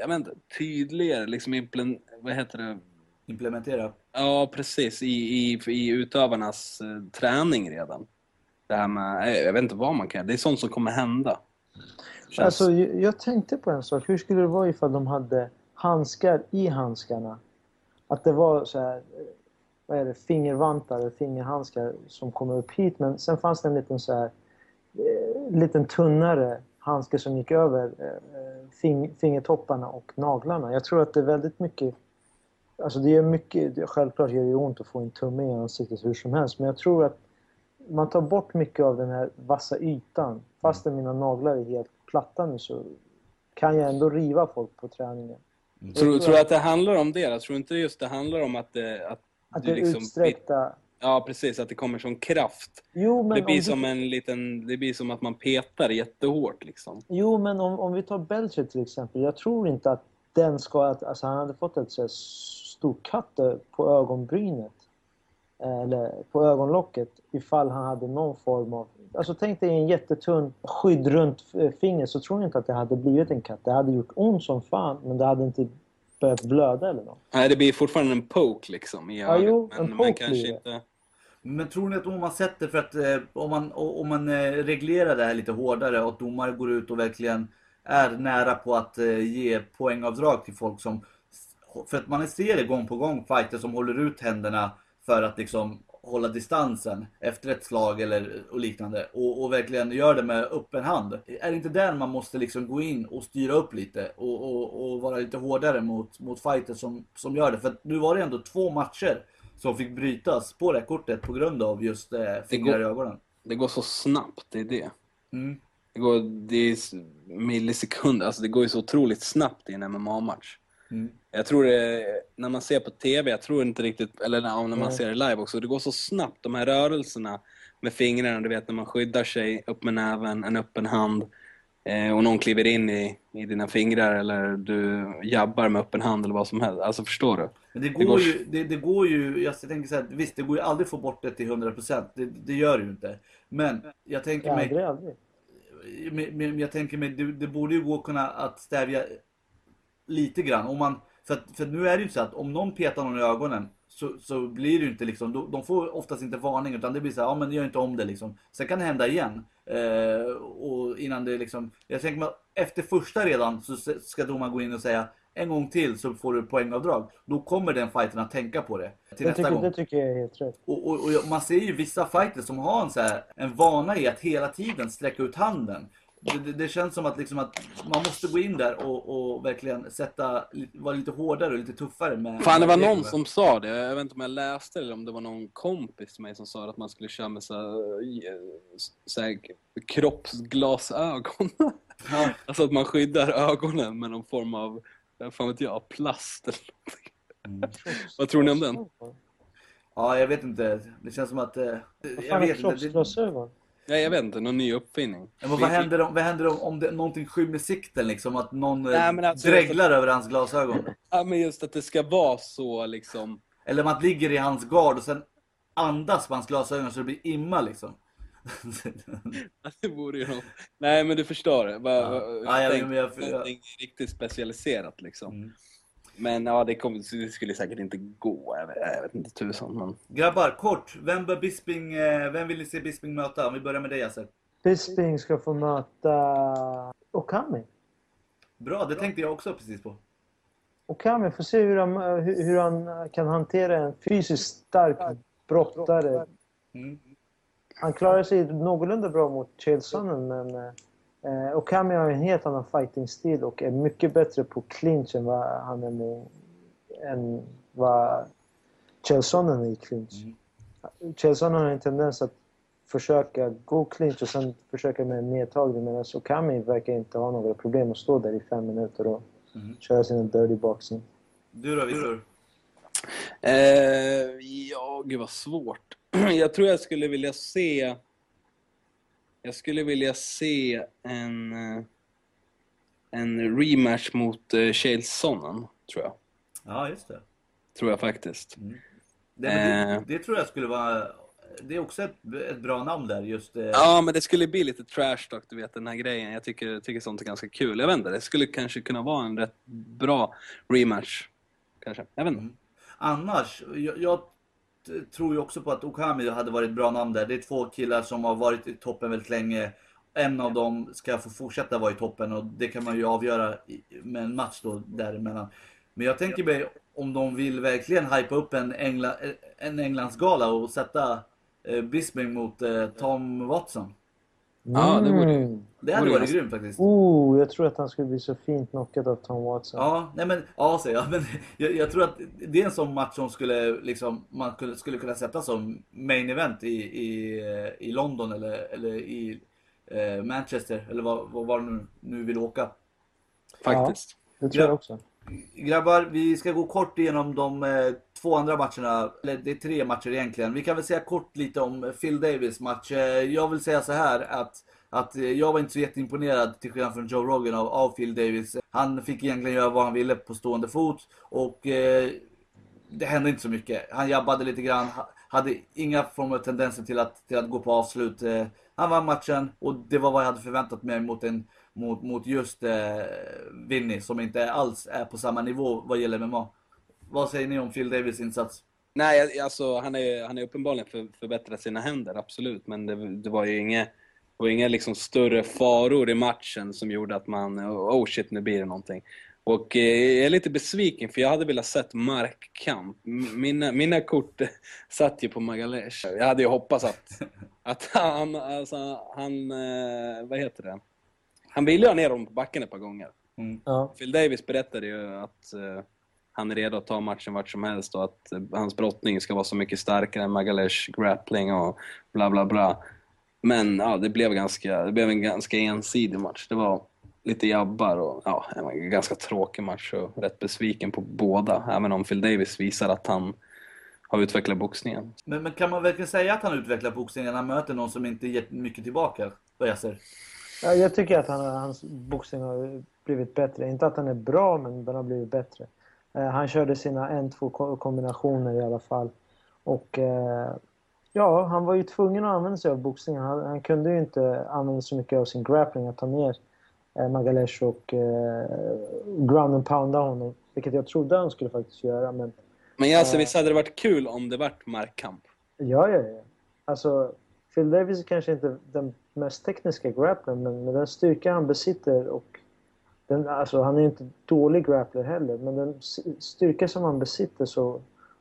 jag vet inte, tydligare, liksom vad heter det? Implementera? Ja, precis, i, i, i utövarnas eh, träning redan. Det här med, jag vet inte vad man kan göra, det är sånt som kommer hända. Känns... Alltså, jag, tänkte på en sak. Hur skulle det vara ifall de hade handskar i handskarna? Att det var så här, vad är det, fingervantar eller fingerhandskar som kommer upp hit. Men sen fanns det en liten så här, eh, liten tunnare handske som gick över eh, fing, fingertopparna och naglarna. Jag tror att det är väldigt mycket Alltså det gör mycket, självklart gör det ont att få en tumme i ansiktet hur som helst, men jag tror att man tar bort mycket av den här vassa ytan. Fastän mina naglar är helt platta nu så kan jag ändå riva folk på träningen. Mm. Tror, tror du att det handlar om det? Jag tror inte just det handlar om att det... Att, att det liksom, utsträckta... Ja, precis. Att det kommer som kraft. Jo, men det, blir som du... en liten, det blir som att man petar jättehårt. Liksom. Jo, men om, om vi tar Belcher till exempel. Jag tror inte att den ska... Att, alltså han hade fått ett så stort katt på ögonbrynet. Eh, eller på ögonlocket ifall han hade någon form av... Alltså tänk dig en jättetunn skydd runt eh, fingret så tror jag inte att det hade blivit en cut. Det hade gjort ont som fan men det hade inte börjat blöda eller något. Nej, det blir fortfarande en poke liksom i Ja, ögat. jo, men en man poke kanske blir det. inte... Men tror ni att om man sätter för att eh, om man, om man eh, reglerar det här lite hårdare och att domare går ut och verkligen är nära på att eh, ge poängavdrag till folk som för att man ser det gång på gång fighter som håller ut händerna för att liksom hålla distansen efter ett slag eller och liknande och, och verkligen gör det med öppen hand. Är det inte där man måste liksom gå in och styra upp lite och, och, och vara lite hårdare mot, mot fighters som, som gör det? För nu var det ändå två matcher som fick brytas på det här kortet på grund av just eh, fingrar i ögonen. Det går så snabbt, det är det. Mm. Det går det är millisekunder, alltså det går ju så otroligt snabbt i en MMA-match. Mm. Jag tror det, när man ser på TV, jag tror inte riktigt, eller när när man Nej. ser det live också, det går så snabbt, de här rörelserna med fingrarna, du vet när man skyddar sig, upp med näven, en öppen hand, eh, och någon kliver in i, i dina fingrar eller du jabbar med öppen hand eller vad som helst. Alltså förstår du? Men det Det går, går- ju, det, det går ju, jag tänker så här, visst det går ju aldrig att få bort det till 100%, det, det gör det ju inte. Men jag tänker mig, Aldrig, aldrig. men, men jag tänker mig, det, det borde ju gå att kunna att stävja lite grann. Om man, för, att, för nu är det ju så att om någon petar någon i ögonen så, så blir det ju inte liksom, de, får oftast inte varning utan det blir så här, ja men gör inte om det liksom. Sen kan det hända igen. Eh, och innan det liksom, jag tänker mig efter första redan så ska domaren gå in och säga en gång till så får du poängavdrag. Då kommer den fighten att tänka på det till Det nästa tycker, gång. det tycker jag är helt rätt. Och, och, och man ser ju vissa fighters som har en, så här, en vana i att hela tiden sträcka ut handen. Det, det, det känns som att, liksom att man måste gå in där och, och verkligen sätta, vara lite hårdare och lite tuffare med Fan, det var någon som sa det. Jag vet inte om jag läste det eller om det var någon kompis till mig som sa att man skulle köra med så här, så här kroppsglasögon. Ja, alltså att man skyddar ögonen med någon form av, vad fan vet jag, plast eller någonting. Vad tror ni om den? ja, jag vet inte. Det känns som att... eh, Jag vet inte. Det, Nej, jag vet inte. Någon ny uppfinning. men vad händer, om, vad händer om, om det, någonting skymmer sikten liksom? Att någon eh, Nej, alltså- dreglar över hans glasögon? Ja, men just att det ska vara så liksom. Eller man ligger i hans gard och sen andas på hans glasögon så det blir imma liksom. Det vore ju något. Nej, men du förstår det. Bara, Ja. Ja, jag- jag- jag- riktigt specialiserat liksom. Mm. Men ja, det, kom, det skulle säkert inte gå. Jag vet, jag vet inte tusan. Men... Grabbar, kort. Vem bör Bisping, eh, vem vill ni se Bisping möta? Om vi börjar med dig Yasser. Bisping ska få möta Okami. Bra, det tänkte jag också precis på. Okami, får se hur han, hur, hur han kan hantera en fysiskt stark brottare. Mm. Han klarar sig någorlunda bra mot Chael Sonnen men eh, Okami har en helt annan fighting-stil och är mycket bättre på clinch än vad han är med, än vad Chael Sonnen är i clinch. Mm. Chael Sonnen har en tendens att försöka gå clinch och sen försöka med en nedtagning medan Okami verkar inte ha några problem att stå där i fem minuter och Mm. köra sin dirty boxing. Du då Viktor? Eh, ja, gud vad svårt. Jag tror jag skulle vilja se... Jag skulle vilja se en... eh, En rematch mot uh, Chael Sonnen, tror jag. Ja, just det. Tror jag faktiskt. Det, men Eh. det, det tror jag skulle vara... Det är också ett, ett bra namn där, just... Eh, Ja, men det skulle bli lite trash talk, du vet den här grejen. Jag tycker, tycker sånt är ganska kul. Jag vet inte, det skulle kanske kunna vara en rätt bra rematch. Kanske, jag vet inte. Annars, jag, jag tror ju också på att Okami hade varit ett bra namn där. Det är två killar som har varit i toppen väldigt länge. En av dem ska få fortsätta vara i toppen och det kan man ju avgöra med en match då däremellan. Men jag tänker mig om de vill verkligen hypa upp en, Engla, en Englandsgala och sätta eh, Bisping mot eh, Tom Watson. Ja, det vore ju- Mm. Det hade varit grymt faktiskt. Oh, jag tror att han skulle bli så fint knockad av Tom Watson. Ja, nej men, ja säger jag. Men jag, jag tror att det är en sån match som skulle, liksom, man skulle, skulle kunna sätta som main event i, i, i London eller, eller i eh, Manchester eller var, var, var nu, nu vill åka. Faktiskt. Det tror jag Ja. också. Grabbar, vi ska gå kort igenom de eh, två andra matcherna. Eller det är tre matcher egentligen. Vi kan väl säga kort lite om Phil Davis match. Eh, jag vill säga så här att, att eh, jag var inte så jätteimponerad till skillnad från Joe Rogan av, av Phil Davis. Han fick egentligen göra vad han ville på stående fot och eh, det hände inte så mycket. Han jabbade lite grann. Hade inga former av tendenser till att, till att gå på avslut. Eh, han vann matchen och det var vad jag hade förväntat mig mot, en, mot, mot just eh, Vinny som inte alls är på samma nivå vad gäller MMA. Vad säger ni om Phil Davis insats? Nej, alltså han är, han är uppenbarligen för, förbättrat sina händer, absolut. Men det, det var ju inga, det var inga liksom större faror i matchen som gjorde att man, oh shit, nu blir det någonting. Och eh, jag är lite besviken för jag hade velat sett markkamp. Mina, mina kort satt ju på Magalesh. Jag hade ju hoppats att, att han, alltså, han, eh, vad heter det? Han ville ju ha ner dem på backen ett par gånger. Mm. Ja. Phil Davis berättade ju att eh, han är redo att ta matchen vart som helst och att eh, hans brottning ska vara så mycket starkare än Magalesh grappling och bla bla bla. Men ja, det blev, ganska, det blev en ganska ensidig match. Det var lite jabbar och ja, en ganska tråkig match och rätt besviken på båda. Även om Phil Davis visar att han har utvecklat boxningen. Men, men kan man verkligen säga att han utvecklar boxningen när han möter någon som inte ger mycket tillbaka? Vad jag ser. Ja, jag tycker att han, hans boxning har blivit bättre. Inte att den är bra, men den har blivit bättre. Eh, han körde sina en, två ko- kombinationer i alla fall. Och eh, ja, han var ju tvungen att använda sig av boxningen. Han, han kunde ju inte använda så mycket av sin grappling att ta ner eh, Magalesh och ground and pounda honom. Vilket jag trodde han skulle faktiskt göra, men Men alltså, visst hade det varit kul om det vart markkamp? Ja, ja, ja. Alltså, Phil Davis är kanske inte den mest tekniska grapplern, men med den styrka han besitter och den, alltså, han är ju inte dålig grappler heller, men den styrka som han besitter så,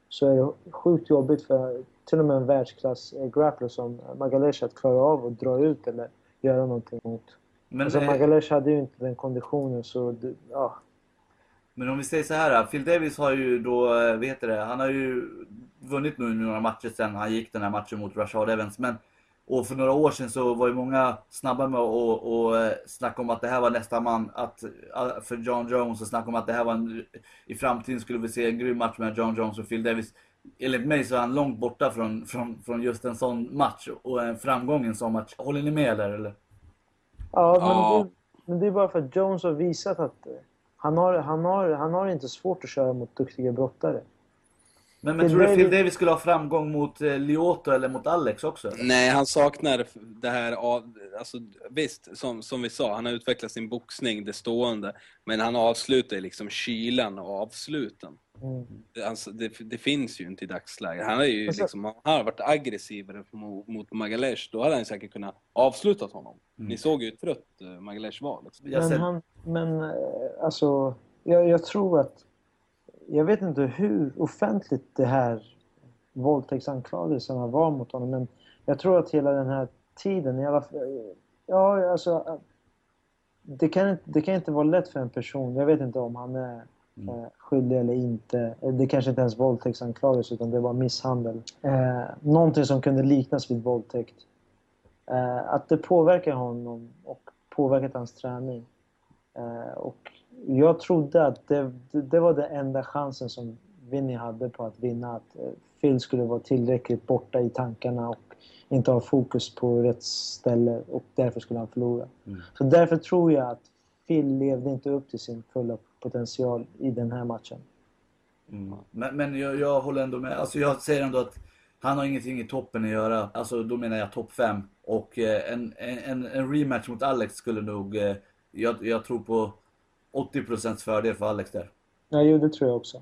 så är det sjukt jobbigt för till och med en världsklass eh, grappler som Magalesh att klara av att dra ut eller göra någonting mot. Men, Alltså, eh, Magalesh hade ju inte den konditionen så, det, ja. men om vi säger så här, Phil Davis har ju då, eh, heter det, han har ju vunnit nu några matcher sen han gick den här matchen mot Rashad Evans. Men, och för några år sedan så var ju många snabba med att och, eh, snacka om att det här var nästa man att, eh, för John Jones och snacka om att det här var en, i framtiden skulle vi se en grym match med John Jones och Phil Davis. Enligt mig så är han långt borta från, från, från just en sån match och en framgång i en sån match. Håller ni med där eller? Ja, men, Ja. Det, men det är bara för att Jones har visat att eh, han har, han har, han har inte svårt att köra mot duktiga brottare. Men, men tror du Phil Davis- skulle ha framgång mot eh, Lyoto eller mot Alex också? Nej, han saknar det här av, alltså visst, som, som vi sa, han har utvecklat sin boxning, det stående, men han avslutar liksom kylan och avsluten. Mm. Det, alltså, det, det finns ju inte i dagsläget. Han, är ju Alltså- liksom, han har varit aggressivare mot, mot Magalesh, då hade han säkert kunnat avsluta honom. Mm. Ni såg ju hur trött eh, Magalesh var. Liksom. Men, ser- han, men eh, alltså, jag, jag tror att... Jag vet inte hur offentligt det här våldtäktsanklagelserna var mot honom, men jag tror att hela den här tiden, i alla fall... Ja, alltså... Det kan, inte- det kan inte vara lätt för en person, jag vet inte om han är Mm. eh, skyldig eller inte. Det kanske inte ens våldtäktsanklagelse utan det var misshandel. Eh, någonting som kunde liknas vid våldtäkt. Eh, att det påverkar honom och påverkat hans träning. Eh, och jag trodde att det, det, var den enda chansen som Vinny hade på att vinna. Att eh, Phil skulle vara tillräckligt borta i tankarna och inte ha fokus på rätt ställe och därför skulle han förlora. Mm. Så därför tror jag att Phil levde inte upp till sin fulla potential i den här matchen. Mm. Men, men jag, jag håller ändå med. Alltså jag säger ändå att han har ingenting i toppen att göra. Alltså då menar jag topp 5. Och eh, en, en, en rematch mot Alex skulle nog... Eh, jag, jag tror på 80% fördel för Alex där. Ja, jo, det tror jag också.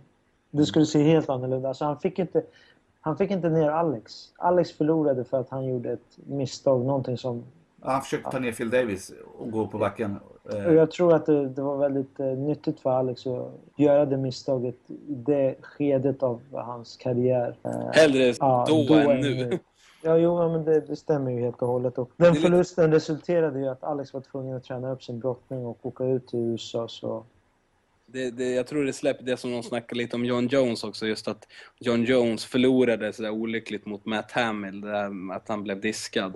Det skulle se helt annorlunda. Alltså, han, fick inte, han fick inte ner Alex. Alex förlorade för att han gjorde ett misstag, någonting som... Ja, Han försökte ta ner Phil Davis och gå på backen. Och jag tror att det, det var väldigt eh, nyttigt för Alex att göra det misstaget i det skedet av hans karriär. Eh, Hellre ja, då, än nu. Ja, jo, ja, men det, det stämmer ju helt och hållet. Och den är lite- förlusten resulterade i att Alex var tvungen att träna upp sin brottning och åka ut till USA. Så Det, det, jag tror det släpper det som de snackar lite om John Jones också, just att John Jones förlorade så där olyckligt mot Matt Hamill, där att han blev diskad.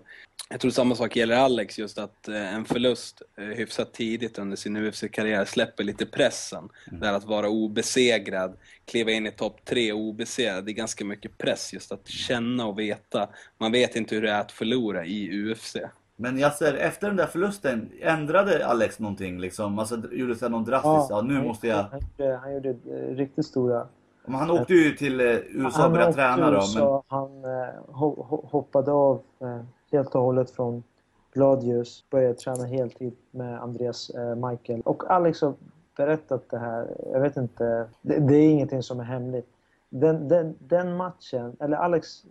Jag tror samma sak gäller Alex, just att eh, en förlust eh, hyfsat tidigt under sin UFC-karriär släpper lite pressen. Det här att vara obesegrad, kliva in i topp tre obesegrad, det är ganska mycket press just att känna och veta. Man vet inte hur det är att förlora i UFC. Men jag ser, efter den där förlusten, ändrade Alex någonting liksom? Alltså gjorde här någon drastisk, ja, nu han- måste jag... Han gjorde, han gjorde eh, riktigt stora... Men han åkte ju till USA och började åkte träna då. USA, Han eh, ho- ho- hoppade av eh, helt och hållet från Gladius. Började träna heltid med Andreas eh, Michael. Och Alex har berättat det här. Jag vet inte. Det, det är ingenting som är hemligt. Den, den, den matchen, eller Alex,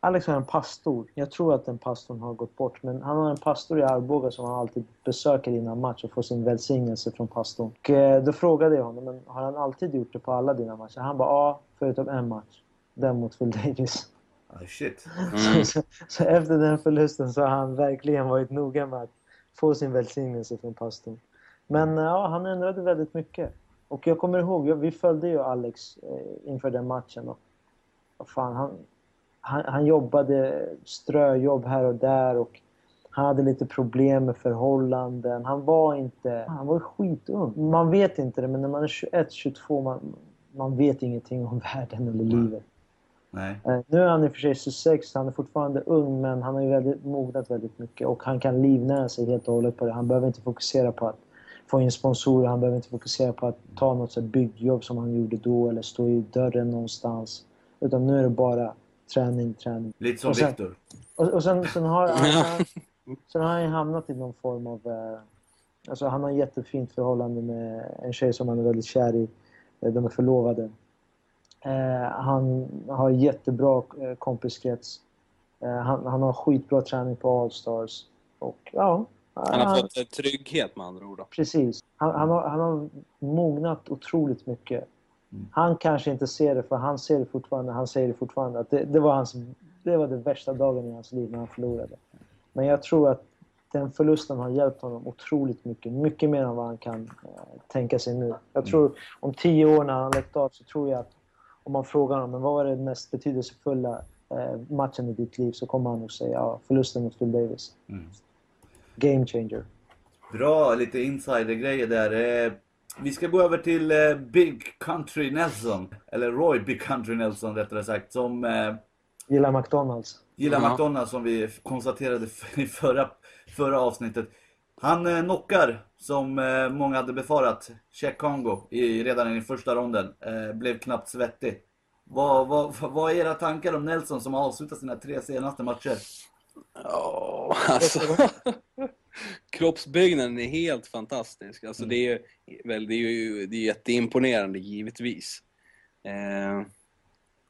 Alex har en pastor. Jag tror att den pastorn har gått bort. Men han har en pastor i Arboga som han alltid besöker innan match och får sin välsignelse från pastorn. Och, eh, då frågade jag honom, men har han alltid gjort det på alla dina matcher? Han bara, ja, förutom en match. Den mot Phil Davis. Ah, shit. Mm. Så, så efter den förlusten så har han verkligen varit noga med att få sin välsignelse från pastorn. Men eh, ja, han ändrade väldigt mycket. Och jag kommer ihåg, vi följde ju Alex eh, inför den matchen. Och, och fan, han, han, han jobbade ströjobb här och där och han hade lite problem med förhållanden. Han var inte... Han var skitung. Man vet inte det, men när man är 21, 22, man, man vet ingenting om världen eller livet. Nej. Eh, Nu är han i och för sig 26, han är fortfarande ung men han har ju väldigt, mognat väldigt mycket och han kan livnära sig helt och hållet på det. Han behöver inte fokusera på att få in sponsorer, han behöver inte fokusera på att ta något så här byggjobb som han gjorde då eller stå i dörren någonstans. Utan nu är det bara träning, träning. Lite som Viktor. Och, och sen, sen, har, han, sen har han hamnat i någon form av... Eh, alltså han har ett jättefint förhållande med en tjej som han är väldigt kär i. Eh, De är förlovade. Eh, han har jättebra eh, kompiskrets. Eh, han, han har skitbra träning på Allstars. Och ja... Han har fått eh, trygghet med andra ord. Då. Precis. Han, han, har, han har mognat otroligt mycket. Mm. Han kanske inte ser det, för han ser det fortfarande. Han säger det fortfarande. Att det, det, var hans, det var den värsta dagen i hans liv när han förlorade. Men jag tror att den förlusten har hjälpt honom otroligt mycket. Mycket mer än vad han kan eh, tänka sig nu. Jag tror om tio år när han har läckt av så tror jag att om man frågar honom men vad var den mest betydelsefulla eh, matchen i ditt liv så kommer han nog säga ja, förlusten mot Phil Davis. Mm. Game changer. Bra, lite insidergrejer där. Eh, vi ska gå över till eh, Big Country Nelson. Eller Roy Big Country Nelson rättare sagt. Som eh, Gillar McDonalds. gillar Ja. McDonalds som vi konstaterade i förra, förra avsnittet. Han knockar, som eh, många hade befarat, Czech Congo i, redan i första ronden. Eh, blev knappt svettig. Vad, vad, vad är era tankar om Nelson som har avslutat sina tre senaste matcher? Ja, alltså. Kroppsbyggnaden är helt fantastisk. Alltså, det, är, ju- väl, det är ju det är jätteimponerande, givetvis. Eh,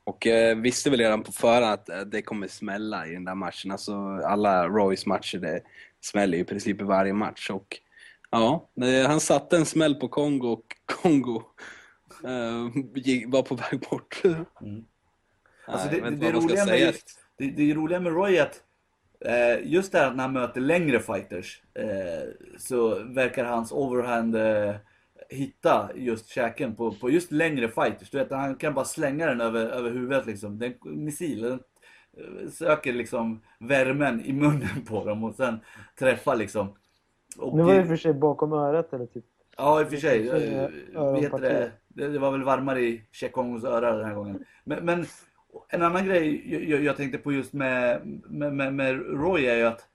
och jag visste väl redan på förhand att eh, det kommer smälla i den där matchen. Alltså, alla Roys matcher det smäller ju i princip i varje match. Och, ja, han satte en smäll på Kongo och Kongo eh, var på väg bort. Mm. Alltså Nej, det, jag det, det, roliga med, det, det roliga med Roy är att eh, just det här att när han möter längre fighters eh, så verkar hans overhand hitta just käken på, på just längre fighters. Du vet, han kan bara slänga den över, över huvudet liksom. Den missil, den eh, söker liksom värmen i munnen på dem och sen träffar liksom. Och Nu var det i och för sig bakom örat eller typ. Ja, i och för sig. Eh, heter det? Det, var väl varmare i Tjekongos öra den här gången. Men, men en annan grej jag- jag, tänkte på just med, med, med, med Roy är ju att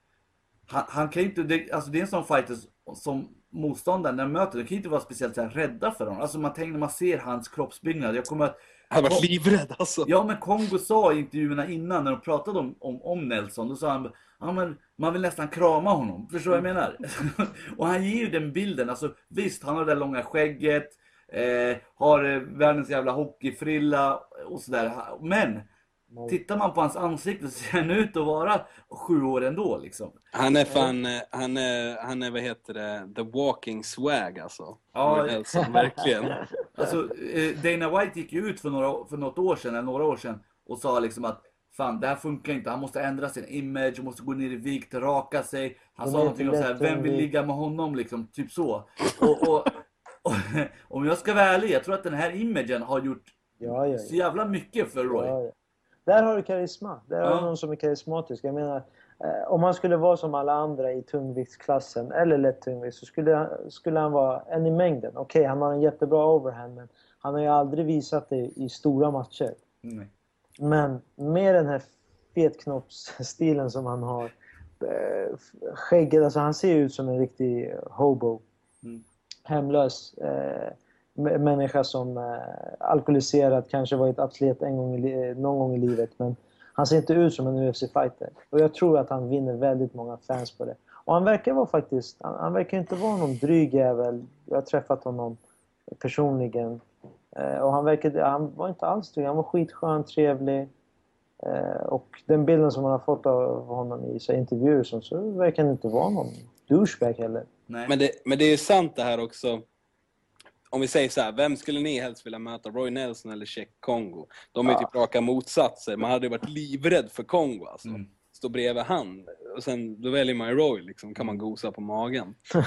han, han kan inte, det, alltså det är en sån fighter som motståndaren när han möter, de kan inte vara speciellt så här, rädda för honom. Alltså man tänker när man ser hans kroppsbyggnad. Jag kommer att hade varit livrädd alltså. Ja men Kongo sa i intervjuerna innan när de pratade om, om, om Nelson, då sa han ja, men man vill nästan krama honom. Förstår du vad jag menar? och han ger ju den bilden. Alltså visst, han har det där långa skägget, eh, har eh, världens jävla hockeyfrilla och sådär. Men tittar man på hans ansikte så ser han ut att vara sju år ändå liksom. Han är fan, eh, han är, han är vad heter det, the walking swag alltså. Ja. Nelson, verkligen. Alltså, eh, Dana White gick ju ut för, några, för något år sedan, eller några år sedan, och sa liksom att Fan, det här funkar inte. Han måste ändra sin image, måste gå ner i vikt, raka sig. Han Det sa någonting om inte så här, lätt vem vill vi- ligga med honom liksom, typ så. Och, och, och, om jag ska vara ärlig, jag tror att den här imagen har gjort Ja, ja, så ja. jävla mycket för Roy. Där har du karisma. Där har du någon som är karismatisk. Jag menar, eh, om han skulle vara som alla andra i tungviktsklassen, eller lätt tungvikt, så skulle, han- skulle han vara en i mängden. Okej, han har en jättebra overhand, men han har ju aldrig visat det i stora matcher. Nej. Men med den här fetknoppsstilen som han har. eh, Skägget, alltså han ser ut som en riktig hobo. Mm. Hemlös. Eh, människa som eh, alkoholiserad, kanske varit atlet en gång i, li- någon gång i livet. Men han ser inte ut som en UFC-fighter. Och jag tror att han vinner väldigt många fans på det. Och han verkar vara faktiskt, han, han verkar inte vara någon dryg jävel. Jag har träffat honom personligen. Eh, och han verkade, han var inte alls dryg, han var skitskön, trevlig. Eh, och den bilden som man har fått av honom i så intervjuer så, så verkar han inte vara någon douchebag heller. Nej. Men det, men det är sant det här också. Om vi säger så här, vem skulle ni helst vilja möta? Roy Nelson eller Check Kongo? De är ju Ja. typ raka motsatser. Man hade ju varit livrädd för Kongo alltså. Mm. Stå bredvid han. Och sen, då väljer man ju Roy liksom, kan man gosa på magen.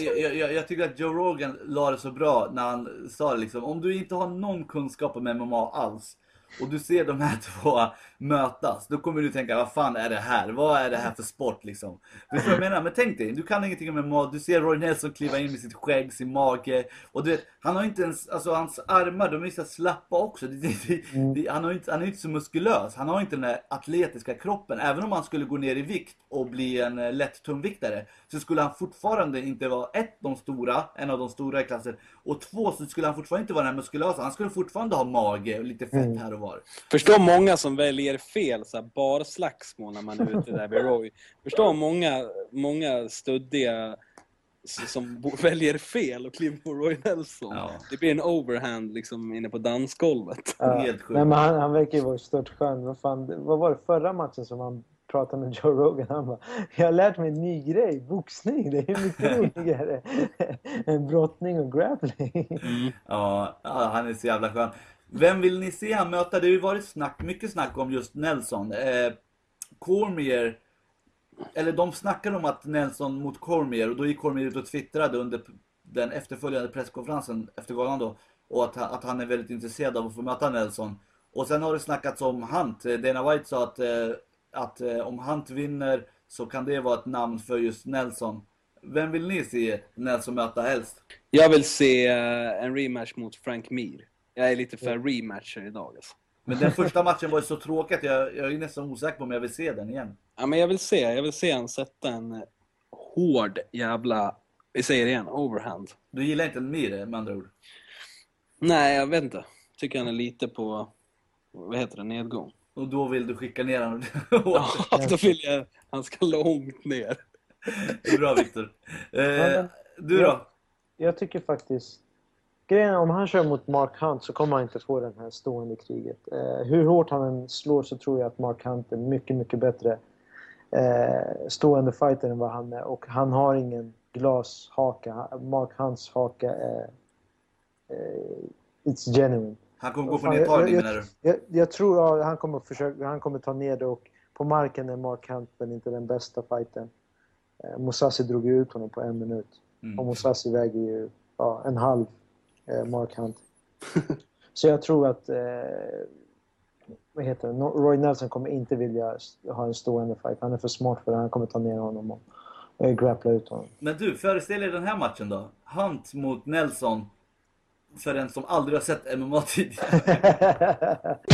Jag, jag, jag tycker att Joe Rogan la det så bra när han sa det liksom. Om du inte har någon kunskap om MMA alls och du ser de här två mötas, då kommer du tänka vad fan är det här? Vad är det här för sport liksom? Du förstår vad jag menar? Men tänk dig, du kan ingenting om MMA, du ser Roy Nelson kliva in med sitt skägg, sin mage och du vet, han har inte ens, alltså hans armar, de är så slappa också. Det, det, det, det, han, har inte, han är inte så muskulös, han har inte den där atletiska kroppen. Även om han skulle gå ner i vikt och bli en eh, lätt tungviktare så skulle han fortfarande inte vara ett, de stora, en av de stora i klassen och två, så skulle han fortfarande inte vara den här muskulösa. Han skulle fortfarande ha mage och lite fett här och var. Förstå många som väljer fel, så här, bar slagsmål när man är ute där vid Roy. Förstå många, många stöddiga som väljer fel och kliver på Roy Nelson. Ja. Det blir en overhand liksom inne på dansgolvet. Ja. Helt sjukt. Nej, men han, han verkar ju vara stört skön. Vad, fan, det- vad var det förra matchen som han pratade med Joe Rogan? Han bara, jag har lärt mig en ny grej, boxning. Det är mycket roligare än brottning och grappling. Ja, ja, han är så jävla skön. Vem vill ni se han möta? Det har ju varit snack, mycket snack om just Nelson. Eh, Cormier, eller de snackade om att Nelson mot Cormier, och då gick Cormier ut och twittrade under den efterföljande presskonferensen efter galan då, och att, att han är väldigt intresserad av att få möta Nelson. Och sen har det snackats om Hunt. Eh, Dana White sa att, eh, att eh, om Hunt vinner så kan det vara ett namn för just Nelson. Vem vill ni se Nelson möta helst? Jag vill se eh, en rematch mot Frank Mir. Jag är lite för rematcher idag alltså. Men den första matchen var ju så tråkig att jag, jag är nästan osäker på om jag vill se den igen. Ja, men jag vill se, jag vill se han sätta en hård jävla, vi säger det igen, overhand. Du gillar inte Mir med andra ord? Nej, jag vet inte. Tycker han är lite på, vad heter det, nedgång. Och då vill du skicka ner honom? Ja, då vill jag, han ska långt ner. Bra Viktor. Eh, du då? Ja. Jag tycker faktiskt... Grejen är, om han kör mot Mark Hunt så kommer han inte få det här stående kriget. Eh, hur hårt han än slår så tror jag att Mark Hunt är mycket, mycket bättre eh, stående fighter än vad han är. Och han har ingen glashaka. Mark Hunts haka är... Eh, it's genuine. Han kommer gå på nedtagning menar du? jag, jag tror ja, han kommer försöka, han kommer ta ner det och på marken är Mark Hunt väl inte den bästa fighten. Eh, Mousasi drog ju ut honom på en minut. Och Mm. Mousasi väger ju ja, en halv Mark Hunt. Så jag tror att eh, vad heter det? Roy Nelson kommer inte vilja ha en stående fight. Han är för smart för det. Han kommer ta ner honom och eh, grappla ut honom. Men du, föreställ dig den här matchen då. Hunt mot Nelson. För den som aldrig har sett MMA tidigare.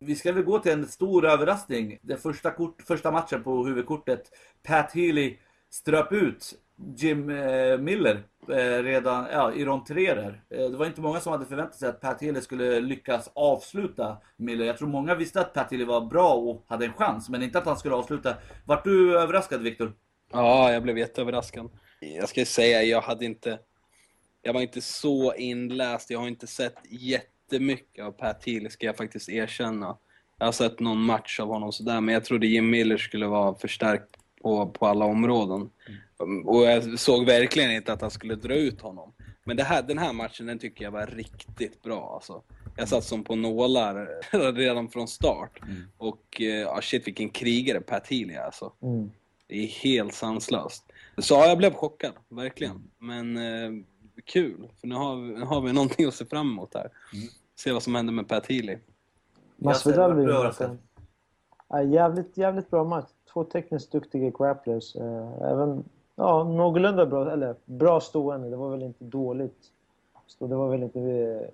Vi ska väl gå till en stor överraskning. Den första, kort, första matchen på huvudkortet. Pat Healy ströp ut Jim eh, Miller eh, redan ja, i rond tre där. Eh, det var inte många som hade förväntat sig att Pat Healy skulle lyckas avsluta Miller. Jag tror många visste att Pat Healy var bra och hade en chans, men inte att han skulle avsluta. Vart du överraskad Viktor? Ja, jag blev jätteöverraskad. Jag ska säga, jag hade inte... Jag var inte så inläst. Jag har inte sett jättemycket av Pat Healy, ska jag faktiskt erkänna. Jag har sett någon match av honom sådär, men jag trodde Jim Miller skulle vara förstärkt på, på alla områden. Och jag såg verkligen inte att han skulle dra ut honom. Men det här, den här matchen, den tycker jag var riktigt bra alltså. Jag satt som på nålar redan från start. Och eh, ja, shit vilken krigare Pat Healy är alltså. Mm. Det är helt sanslöst. Så ja, jag blev chockad, verkligen. Men eh, kul, för nu har, vi, nu har vi någonting att se fram emot här. Se vad som händer med Pat Healy. Masvidal Jag vinner. Ja, jävligt, jävligt bra match. Två tekniskt duktiga grapplers. Eh, Även ja, någorlunda bra, eller bra stående. Det var väl inte dåligt. Så det var väl inte eh,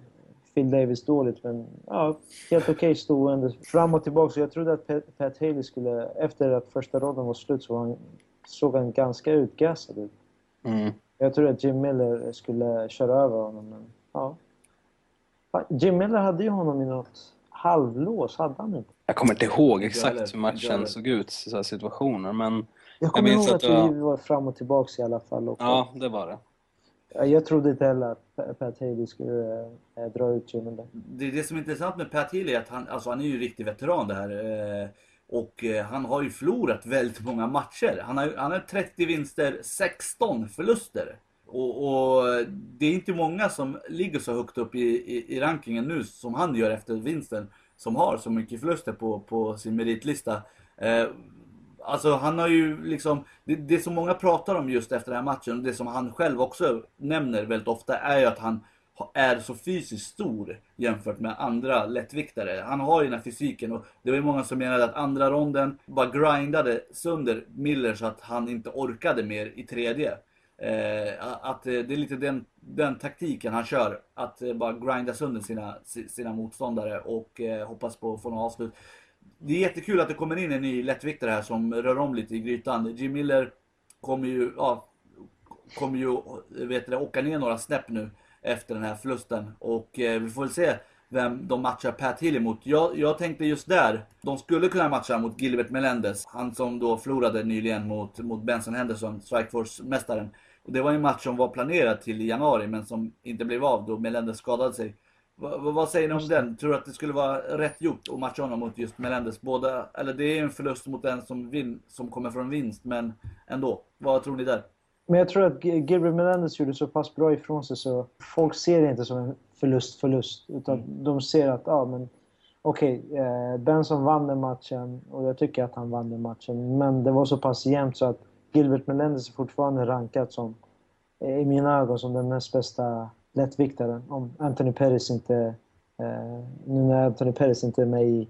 Phil Davis dåligt, men ja, helt okej stående. Fram och tillbaka. Så jag trodde att Pat, Pat Haley skulle, efter att första ronden var slut, så var han såg han ganska utgassad ut. Mm. Jag tror att Jim Miller skulle köra över honom. Men, ja. Jim Miller hade ju honom i något halvlås, hade han inte? Jag kommer inte ihåg exakt hur matchen såg ut så här situationer, men Jag kommer minns ihåg att att, det var- vi var fram och tillbaka i alla fall. Och ja, det var det. Ja, Jag trodde inte heller att Pat- Haley skulle eh, dra ut Jim Miller. Det, det som är intressant med Pat Healy är att han, alltså han är ju en riktig veteran det här. Eh, och eh, han har ju förlorat väldigt många matcher. Han har, han har 30 vinster, 16 förluster. Och, och det är inte många som ligger så högt upp i, i, i rankingen nu som han gör efter vinsten. Som har så mycket förluster på, på sin meritlista. Eh, Alltså han har ju liksom, det, det som många pratar om just efter den här matchen, och det som han själv också nämner väldigt ofta, är ju att han är så fysiskt stor jämfört med andra lättviktare. Han har ju den här fysiken och det var ju många som menade att andra ronden bara grindade sönder Miller så att han inte orkade mer i tredje. Eh, att eh, det är lite den, den taktiken han kör. Att eh, bara grinda sönder sina, sina motståndare och eh, hoppas på att få något avslut. Det är jättekul att det kommer in en ny lättviktare här som rör om lite i grytan. Jim Miller kommer ju, ja, kommer ju vet det, åka ner några snäpp nu efter den här förlusten. Och eh, vi får väl se vem de matchar Pat Healy mot. Jag, jag tänkte just där, de skulle kunna matcha mot Gilbert Melendez. Han som då förlorade nyligen mot, mot Benson Henderson, Strikeforce-mästaren. Och det var en match som var planerad till i januari men som inte blev av då Melendez skadade sig. Va, va, vad säger ni om den? Tror du att det skulle vara rätt gjort att matcha honom mot just Melendez? Båda, eller det är en förlust mot den som, vin, som kommer från vinst, men ändå. Vad tror ni där? Men jag tror att G- Gilbert Melendez gjorde så pass bra ifrån sig så folk ser det inte som en förlust, förlust. Utan de ser att, ja men okej, eh, Benson vann den matchen och jag tycker att han vann den matchen. Men det var så pass jämnt så att Gilbert Melendez är fortfarande rankad som, eh, i mina ögon, som den näst bästa lättviktaren. Om Anthony Pettis inte, eh, nu när Anthony Pettis inte är med i,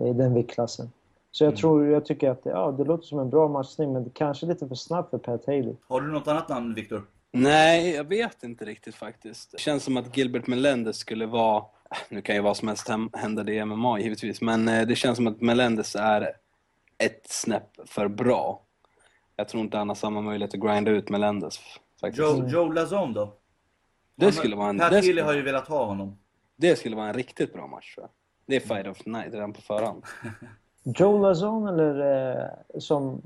i den viktklassen. Så jag tror, jag tycker att ja, det låter som en bra matchning men det kanske är lite för snabbt för Pat Haley. Har du något annat namn, Viktor? Nej, jag vet inte riktigt faktiskt. Det känns som att Gilbert Melendez skulle vara... Nu kan ju vad som helst hända i MMA givetvis, men eh, det känns som att Melendez är ett snäpp för bra. Jag tror inte han har samma möjlighet att grinda ut Melendez faktiskt. Joe, Joe Lazone då? Det, skulle vara en, Pat det, Healy skulle, har ju velat ha honom. det skulle vara en riktigt bra match tror jag. Det är fight of the night redan på förhand. Joe Lazone eller eh, som...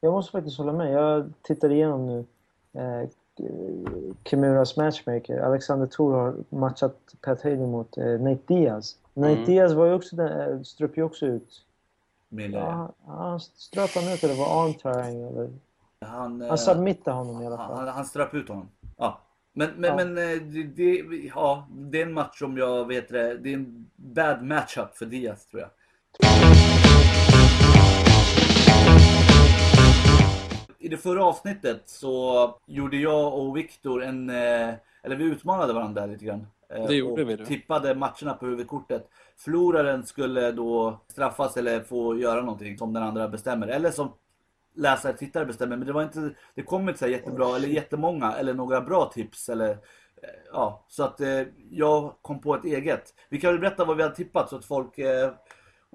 Jag måste faktiskt hålla med. Jag tittar igenom nu. Eh, Kimuras matchmaker. Alexander Thor har matchat Pat Haley mot eh, Nate Diaz. Nate Mm. Diaz var ju också den, eh, ströp ju också ut. Miller. Ja, han- han ströp han ut eller var arm eller... Han, eh, Han submittade honom i alla fall. han, han ströp ut honom. Ja. Men, men, Ja. men eh, det, det, ja, det är en match som jag vet det, det är en bad matchup för Diaz tror jag. I det förra avsnittet så gjorde jag och Viktor en, eh, eller vi utmanade varandra lite grann. Eh, Det gjorde och vi då. tippade matcherna på huvudkortet. Förloraren skulle då straffas eller få göra någonting som den andra bestämmer. Eller som läsare, tittare bestämmer. Men det var inte, det kom inte så jättebra eller jättemånga eller några bra tips eller eh, Ja, så att eh, jag kom på ett eget. Vi kan väl berätta vad vi har tippat så att folk, eh,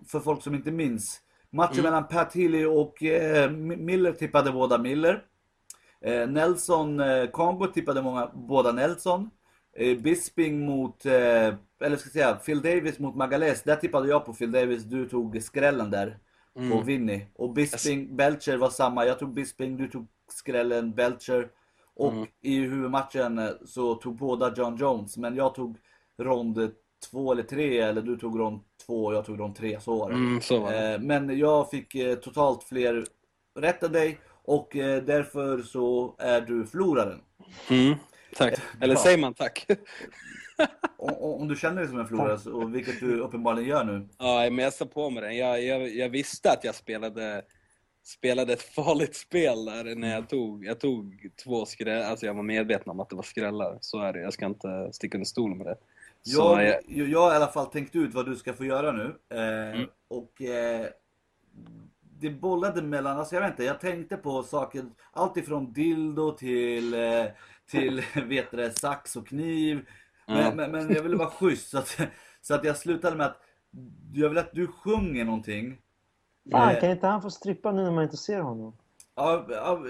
för folk som inte minns. Matchen mellan Pat Healy och eh, Miller tippade båda Miller. Eh, Nelson eh, Congo tippade många, båda Nelson. Bisping mot, eller ska jag säga, Phil Davis mot Magalhaes. Där tippade jag på Phil Davis, du tog skrällen där på Vinny. Och Bisping, Belcher var samma. Jag tog Bisping, du tog skrällen Belcher. Och i huvudmatchen eh, så tog båda John Jones. Men jag tog rond två eller tre, eller du tog rond två och jag tog rond tre. Så var det. Mm, så var det. Eh, Men jag fick eh, totalt fler rätt än dig. Och därför så är du förloraren. Mm, tack. Eller säger man tack? O- o- Om du känner dig som en förlorare, och vilket du uppenbarligen gör nu. Ja, men jag sa på mig den. Jag, jag, jag visste att jag spelade, spelade ett farligt spel där när jag tog, jag tog två skrällar. Alltså jag var medveten om att det var skrällar. Så är det. Jag ska inte sticka under stol med det. Jag, jag, jag, har i alla fall tänkt ut vad du ska få göra nu. Eh, Mm. Och eh, det bollade mellan, alltså jag vet inte, jag tänkte på saker, allt ifrån dildo till, eh, till vet det, sax och kniv. Men, Ja. men, men jag ville vara schysst så att, så att jag slutade med att jag vill att du sjunger någonting. Fan, Eh, kan inte han få strippa nu när man inte ser honom? Ja,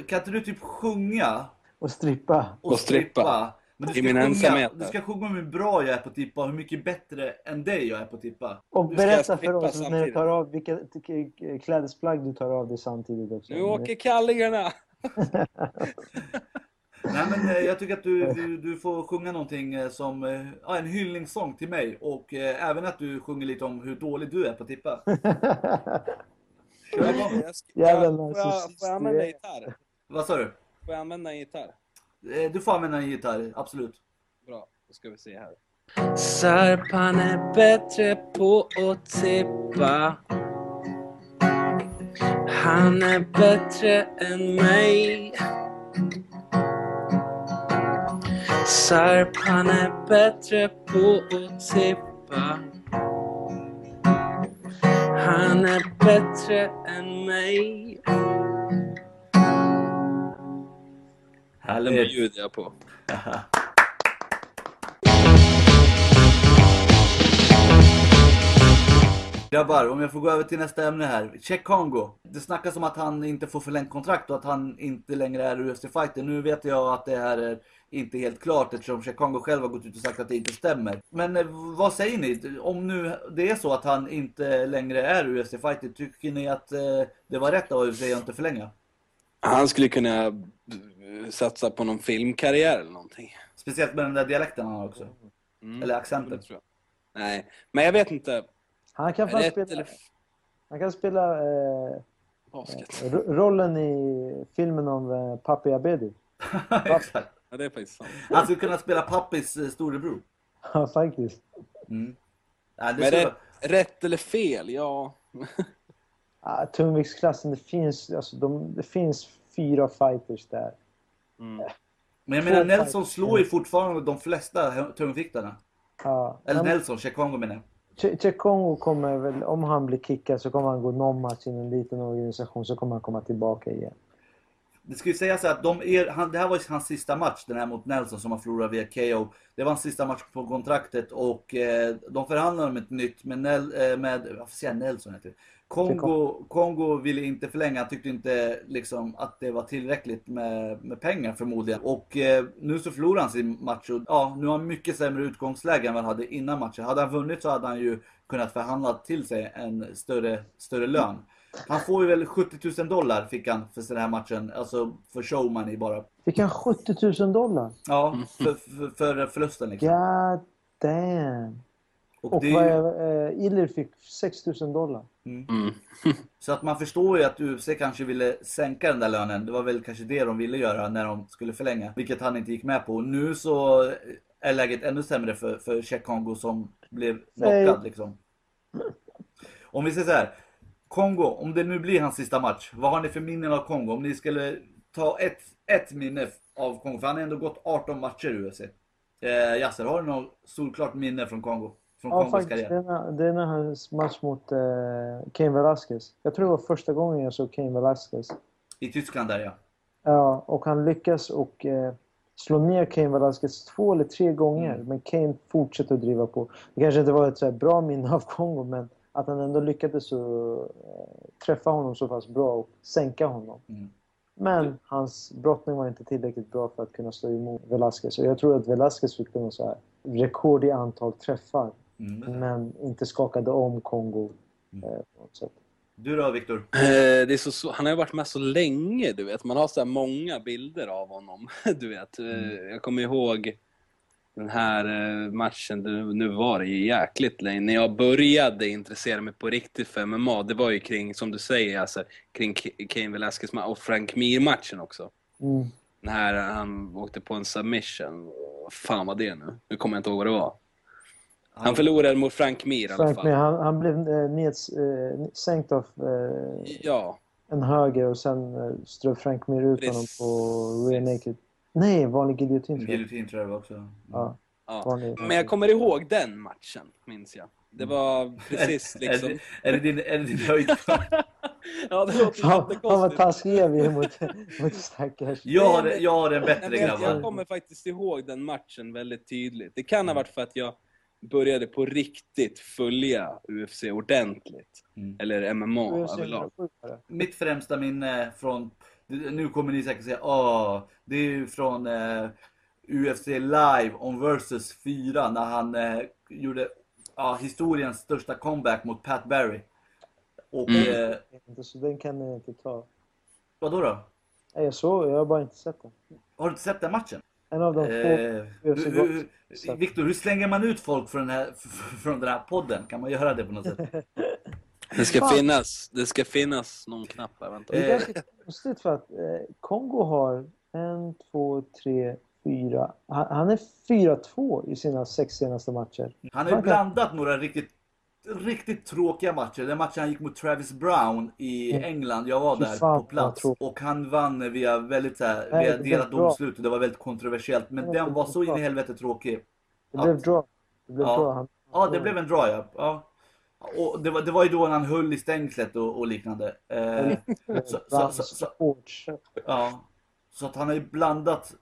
kan inte du typ sjunga Och strippa. och, Och strippa. Men du I ska, min sjunga, ensamhet. du ska sjunga om hur bra jag är på att tippa och hur mycket bättre än dig jag är på att tippa. Och berätta för oss när du samtidigt. tar av vilka klädesplagg du tar av dig samtidigt också. Nu åker kallingarna! Nej men eh, jag tycker att du, du, du får sjunga någonting eh, som eh, ja, en hyllningssång till mig och eh, även att du sjunger lite om hur dålig du är på att tippa. Kör igång. Jävla jag, får, jag, får jag använda är. gitarr? Vad sa du? Får jag använda en gitarr? Eh, Du får använda en gitarr, absolut. Bra, då ska vi se här. Sarpan är bättre på att tippa. Han är bättre än mig. Sarpan är bättre på att tippa. Han är bättre än mig. Härligt. bjuder jag på. Grabbar, om jag får gå över till nästa ämne här. Check Kongo. Det snackas om att han inte får förlängt kontrakt och att han inte längre är UFC-fighter. Nu vet jag att det här är inte helt klart eftersom Check Kongo själv har gått ut och sagt att det inte stämmer. Men eh, vad säger ni? Om nu det är så att han inte längre är UFC-fighter, tycker ni att eh, det var rätt av UFC att inte förlänga? Han skulle kunna eh, satsa på någon filmkarriär eller någonting. Speciellt med den där dialekten han har också. Mm. Eller accenten. Nej, men jag vet inte. Han kan fan spela, eller han kan spela eh, basket? rollen i filmen om eh, Papi Abedi. Exakt. Ja, det är faktiskt sant. Han skulle kunna spela Pappis eh, storebror. Ja, faktiskt. Mm. Ja, det Men skulle... rätt, rätt eller fel? Ja. Ah, tungviktsklassen, det finns, alltså, de, det finns fyra fighters där. Mm. Men jag menar Nelson slår ju fortfarande de flesta tungviktarna. Ja. Eller men Nelson, Chekongo menar jag. Che- Chekongo kommer väl, om han blir kickad så kommer han gå någon match i en liten organisation så kommer han komma tillbaka igen. Det ska ju sägas att de är, han, det här var hans sista match, den här mot Nelson som han förlorade via KO. Det var hans sista match på kontraktet och eh, de förhandlade om ett nytt med, Nel, eh, med vad säger jag, Nelson heter det. Kongo, Kongo ville inte förlänga, han tyckte inte liksom att det var tillräckligt med, med pengar förmodligen. Och eh, nu så förlorade han sin match och ja, nu har han mycket sämre utgångsläge än vad han hade innan matchen. Hade han vunnit så hade han ju kunnat förhandla till sig en större, större lön. Han får ju väl 70 000 dollar fick han för den här matchen, alltså för showmoney bara. Fick han 70 000 dollar? Ja, för, för, för förlusten liksom. God damn! Och Och det vad är ju, eh, Iller fick 6 000 dollar. Mm. så att man förstår ju att UFC kanske ville sänka den där lönen. Det var väl kanske det de ville göra när de skulle förlänga. Vilket han inte gick med på. Nu så är läget ännu sämre för, för Czech Kongo som blev knockad liksom. Om vi säger så här. Kongo, om det nu blir hans sista match. Vad har ni för minnen av Kongo? Om ni skulle ta ett, ett minne av Kongo. För han har ändå gått 18 matcher i UFC. Eh, Yasser, har du något solklart minne från Kongo? Från Ja, Kongos faktiskt. Det karriär? är, när, det är när hans match mot eh, Cain Velasquez. Jag tror det var första gången jag såg Cain Velasquez. I Tyskland där ja. Ja, och han lyckas och eh, slå ner Cain Velasquez två eller tre gånger. Mm. Men Cain fortsätter att driva på. Det kanske inte var ett så bra minne av Kongo, men att han ändå lyckades så, eh, träffa honom så pass bra och sänka honom. Mm. Men hans brottning var inte tillräckligt bra för att kunna stå emot Velasquez. Och jag tror att Velasquez fick någon så här rekord i antal träffar. Mm. Men inte skakade om Kongo Mm. eh, på något sätt. Du då Viktor? Eh, Det är så, så, han har ju varit med så länge, du vet. Man har så här många bilder av honom, du vet. Eh, Jag kommer ihåg den här eh, matchen, nu var det ju jäkligt länge. När jag började intressera mig på riktigt för MMA, det var ju kring, som du säger, alltså, kring K- Cain Velasquez och Frank Mir-matchen också. Mm. Den här han åkte på en submission. Vad fan var det nu? Nu kommer jag inte ihåg vad det var. Han förlorade mot Frank Mir i alla fall. men han, han blev eh, neds, eh, sänkt av eh, Ja, en höger och sen eh, ströp Frank Mir ut honom Precis. på rear naked. Nej, vanlig giljotin. Giljotin tror jag det var också. Ja, ja. vanlig. Men jag kommer ihåg den matchen, minns jag. Det var precis Är, liksom... det, är, det din, är det din höjd? Ja, det låter Fan, fan vad jättekonstigt. taskiga vi är mot, mot stackars. Jag har, jag har en Nej, bättre men jag, jag grabbar. kommer faktiskt ihåg den matchen väldigt tydligt. Det kan ha varit för att jag började på riktigt följa UFC ordentligt. Mm. Eller MMA överlag. det. Mitt främsta minne från Det- Nu kommer ni säkert säga åh, det är ju från eh, UFC live on versus 4 när han eh, gjorde ja, historiens största comeback mot Pat Barry. Och Mm. eh, Inte, så den kan jag inte ta. vad då? Nej, Jag såg, jag har bara inte sett den. Har du inte sett den matchen? En av de få Eh, UFC hur- hur- sett. Viktor, hur slänger man ut folk från den, här, från den här podden? Kan man göra det på något sätt? Det ska Fan. finnas, det ska finnas någon knapp här, vänta. Det är ganska konstigt för att eh, Kongo har en, två, tre, fyra. Han, han är 4-2 i sina sex senaste matcher. Han har ju blandat några riktigt, riktigt tråkiga matcher. Den matchen han gick mot Travis Brown i Mm. England, jag var där på plats. Och han vann via väldigt så här, Nej, via det delat domslut och det var väldigt kontroversiellt. Men den var så in i helvete tråkig. Det blev draw. Det blev Ja. draw. Han, Ja, det blev en draw ja. ja. Och det var, det var ju då han höll i stängslet och, och liknande. Eh, så, så, så, så, Sports. Ja, så att han har ju blandat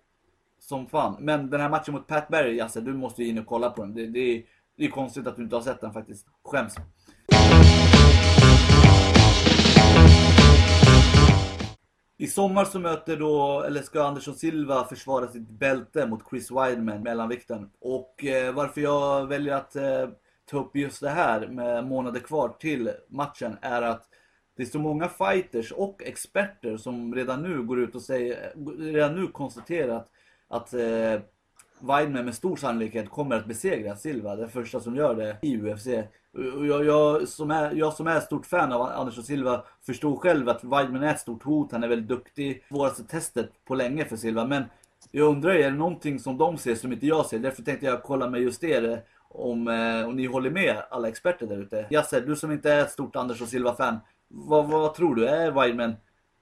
som fan. Men den här matchen mot Pat Barry, alltså, du måste ju in och kolla på den. Det, det, är, det är konstigt att du inte har sett den faktiskt. Skäms. I sommar så möter då, eller ska Andersson Silva försvara sitt bälte mot Chris Weidman, mellanvikten. Och eh, varför jag väljer att eh, ta upp just det här med månader kvar till matchen är att det är så många fighters och experter som redan nu går ut och säger, redan nu konstaterat att eh, Weidman med stor sannolikhet kommer att besegra Silva, den första som gör det i UFC. Och Jag, jag, som är, jag som är stort fan av Andersson Silva förstår själv att Weidman är ett stort hot, han är väldigt duktig. Svåraste testet på länge för Silva, men jag undrar, är det någonting som de ser som inte jag ser? Därför tänkte jag kolla med just er om, eh, om ni håller med alla experter där ute. Jasse, du som inte är ett stort Andersson Silva-fan, vad, vad tror du? Är Weidman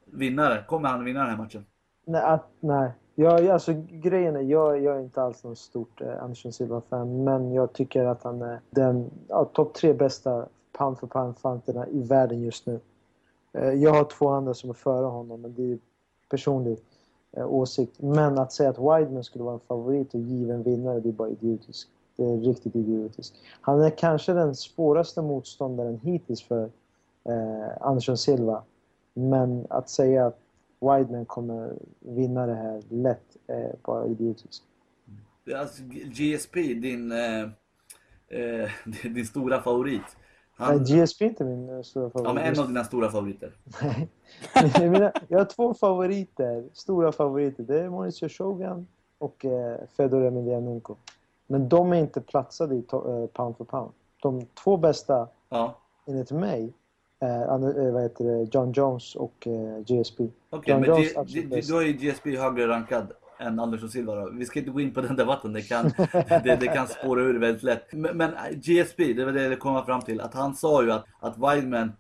vinnare? Kommer han vinna den här matchen? Nej, att, nej. Jag, alltså, grejen är, jag, jag är inte alls någon stort eh, Anderson Silva-fan, men jag tycker att han är den ja, topp tre bästa pound för pound-fanterna i världen just nu. Eh, jag har två andra som är före honom, men det är personlig eh, åsikt. Men att säga att Wideman skulle vara en favorit och given vinnare, det är bara idiotiskt. Det är riktigt idiotiskt. Han är kanske den svåraste motståndaren hittills för eh, Anderson Silva. Men att säga att Weidman kommer vinna det här lätt är bara idiotiskt. Alltså, GSP, din, eh, eh, din stora favorit. Nej, Han, GSP är inte min eh, stora ja, favorit. men en av dina stora favoriter. Nej. jag, menar, jag har två favoriter, stora favoriter. Det är Mauricio Shogun och eh, Fedor Emelianenko. Men de är inte platsade i eh, pound for pound. De två bästa, Ja, enligt mig, är Anne- eh, vad heter det, John Jones och eh, GSP. okej. John men Jones G- då är ju GSP högre rankad än Andersson Silva då. Vi ska inte gå in på den debatten, det kan, det, det kan spåra ur väldigt lätt. Men, men eh, GSP, det var det jag kom fram till. Att han sa ju att, att Weidman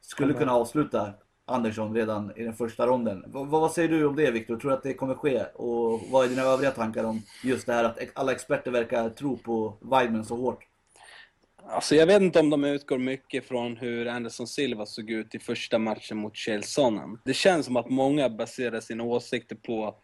skulle kunna avsluta Andersson redan i den första ronden. Vad, vad säger du om det Viktor? Tror du att det kommer ske? Och vad är dina övriga tankar om just det här att alla experter verkar tro på Weidman så hårt? Alltså jag vet inte om de utgår mycket från hur Anderson Silva såg ut i första matchen mot Chael Sonnen. Det känns som att många baserar sina åsikter på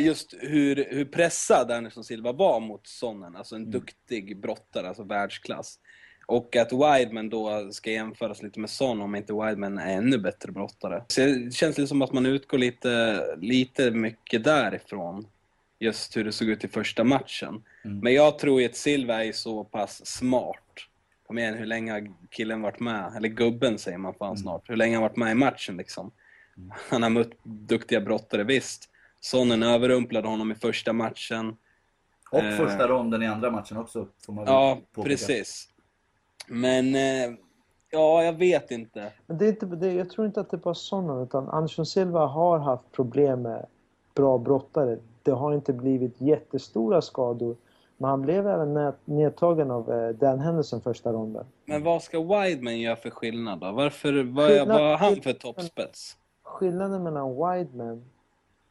just hur, hur pressad Anderson Silva var mot Sonnen. Alltså en duktig brottare, alltså världsklass. Och att Weidman då ska jämföras lite med Son om inte Weidman är ännu bättre brottare. Så det känns lite som att man utgår lite, lite mycket därifrån. Just hur det såg ut i första matchen. Mm. Men jag tror ju att Silva är så pass smart. Kom igen, hur länge har killen varit med? Eller gubben säger man fan snart. Hur länge har han varit med i matchen liksom? Han har mött duktiga brottare, visst. Sonnen överrumplade honom i första matchen. Och Eh. första ronden i andra matchen också. Ja, påpeka. precis. Men, eh, ja, jag vet inte. Men det är inte, det, jag tror inte att det är bara sådana, utan Anderson Silva har haft problem med bra brottare. Det har inte blivit jättestora skador. Men han blev även nedtagen av eh, Dan Henderson första ronden. Men vad ska Wideman göra för skillnad då? Varför, vad, Skillnad- vad han för toppspets? Skillnaden mellan Wideman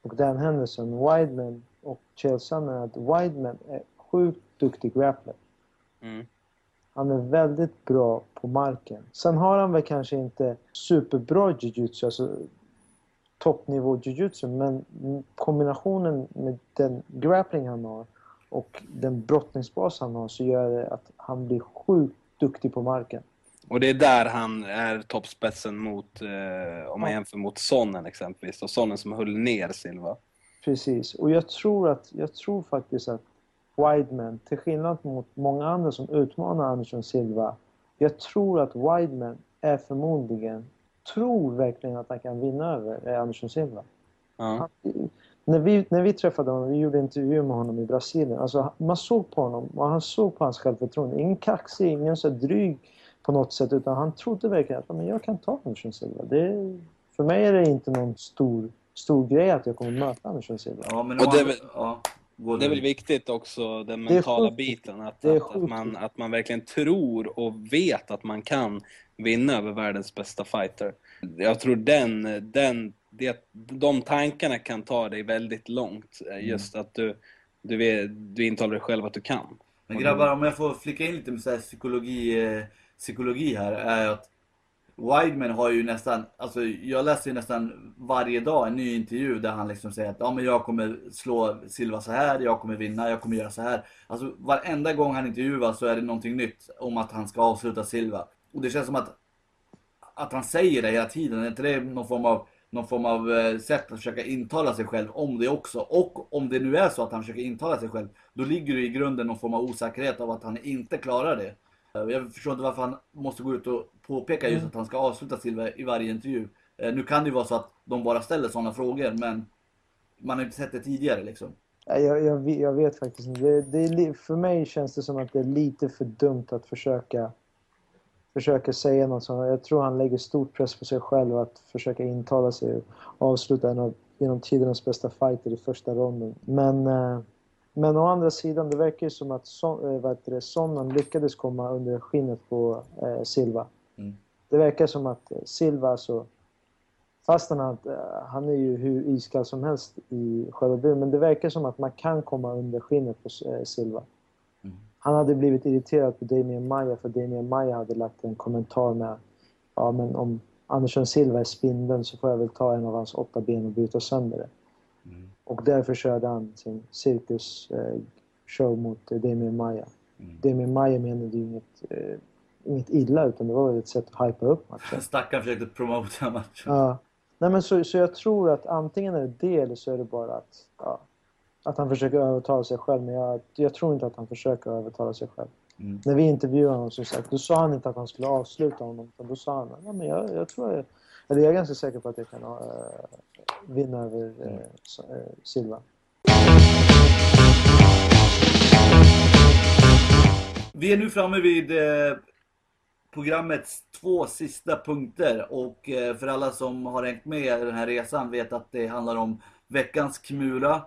och Dan Henderson, Wideman och Chael Sonnen är att Wideman är sjukt duktig grappler. Mm. Han är väldigt bra på marken. Sen har han väl kanske inte superbra jujutsu, alltså toppnivå jujutsu, men kombinationen med den grappling han har och den brottningsbas han har så gör det att han blir sjukt duktig på marken. Och det är där han är toppspetsen mot, eh, om man jämför mot Sonnen exempelvis. Och Sonnen som höll ner Silva. Precis. Och jag tror, att, jag tror faktiskt att Wideman, till skillnad mot många andra som utmanar Andersson Silva, jag tror att Wideman är förmodligen, tror verkligen att han kan vinna över eh, Andersson Silva. Ja. Han, när, vi, när vi träffade honom, vi gjorde intervju med honom i Brasilien, alltså man såg på honom och han såg på hans självförtroende. Ingen kaxig, ingen så dryg på något sätt, utan han trodde verkligen att men jag kan ta Andersson Silva. Det, för mig är det inte någon stor, stor grej att jag kommer möta Andersson Silva. Ja, men Och det ja, gå Det är väl viktigt också, den mentala biten. Att, att, att, man, att man verkligen tror och vet att man kan vinna över världens bästa fighter. Jag tror den, den, det, de tankarna kan ta dig väldigt långt. eh, Just att du, du, vet, du intalar dig själv att du kan. Men grabbar, om jag får flika in lite med så här psykologi, eh, psykologi här, är att Wideman har ju nästan, alltså jag läser ju nästan varje dag en ny intervju där han liksom säger att ja men jag kommer slå Silva så här, jag kommer vinna, jag kommer göra så här. Alltså varenda gång han intervjuas så är det någonting nytt om att han ska avsluta Silva. Och det känns som att, att han säger det hela tiden, är inte det någon form av någon form av eh, sätt att försöka intala sig själv om det också. Och om det nu är så att han försöker intala sig själv, då ligger det i grunden någon form av osäkerhet av att han inte klarar det. Eh, Jag förstår inte varför han måste gå ut och påpeka just att han ska avsluta Silva i varje intervju. Eh, Nu kan det ju vara så att de bara ställer sådana frågor, men man har inte sett det tidigare liksom. Nej, Jag, jag, vet- jag vet faktiskt inte. Det, det för mig känns det som att det är lite för dumt att försöka, försöka säga något sånt. Jag tror han lägger stor press på sig själv att försöka intala sig och avsluta en av genom tidernas bästa fighter i första ronden. Men, eh, men å andra sidan, det verkar ju som att eh, Sonnen lyckades komma under skinnet på eh, Silva. Mm. Det verkar som att eh, Silva, alltså, fastän han, eh, han är ju hur iskall som helst i själva buren, men det verkar som att man kan komma under skinnet på eh, Silva. Mm. Han hade blivit irriterad på Damien Maya för Damien Maya hade lagt en kommentar med ja men om Andersson Silva är spindeln så får jag väl ta en av hans åtta ben och bryta sönder det. Och därför körde han sin cirkus eh, show mot eh, Damien Maya. Mm. Damien Maya menade ju inget, eh, inget illa utan det var ett sätt att hypa upp matchen. Stackaren försökte promota matchen. Ja. Nej, men så, så jag tror att antingen är det det eller så är det bara att, ja, att han försöker övertala sig själv. Men jag, jag tror inte att han försöker övertala sig själv. Mm. När vi intervjuade honom som sagt, då sa han inte att han skulle avsluta honom. Utan då sa han ja, men jag, jag tror jag, eller jag är ganska säker på att jag kan äh, vinna över äh, Silva. Vi är nu framme vid eh, programmets två sista punkter och eh, för alla som har hängt med i den här resan vet att det handlar om veckans Kimura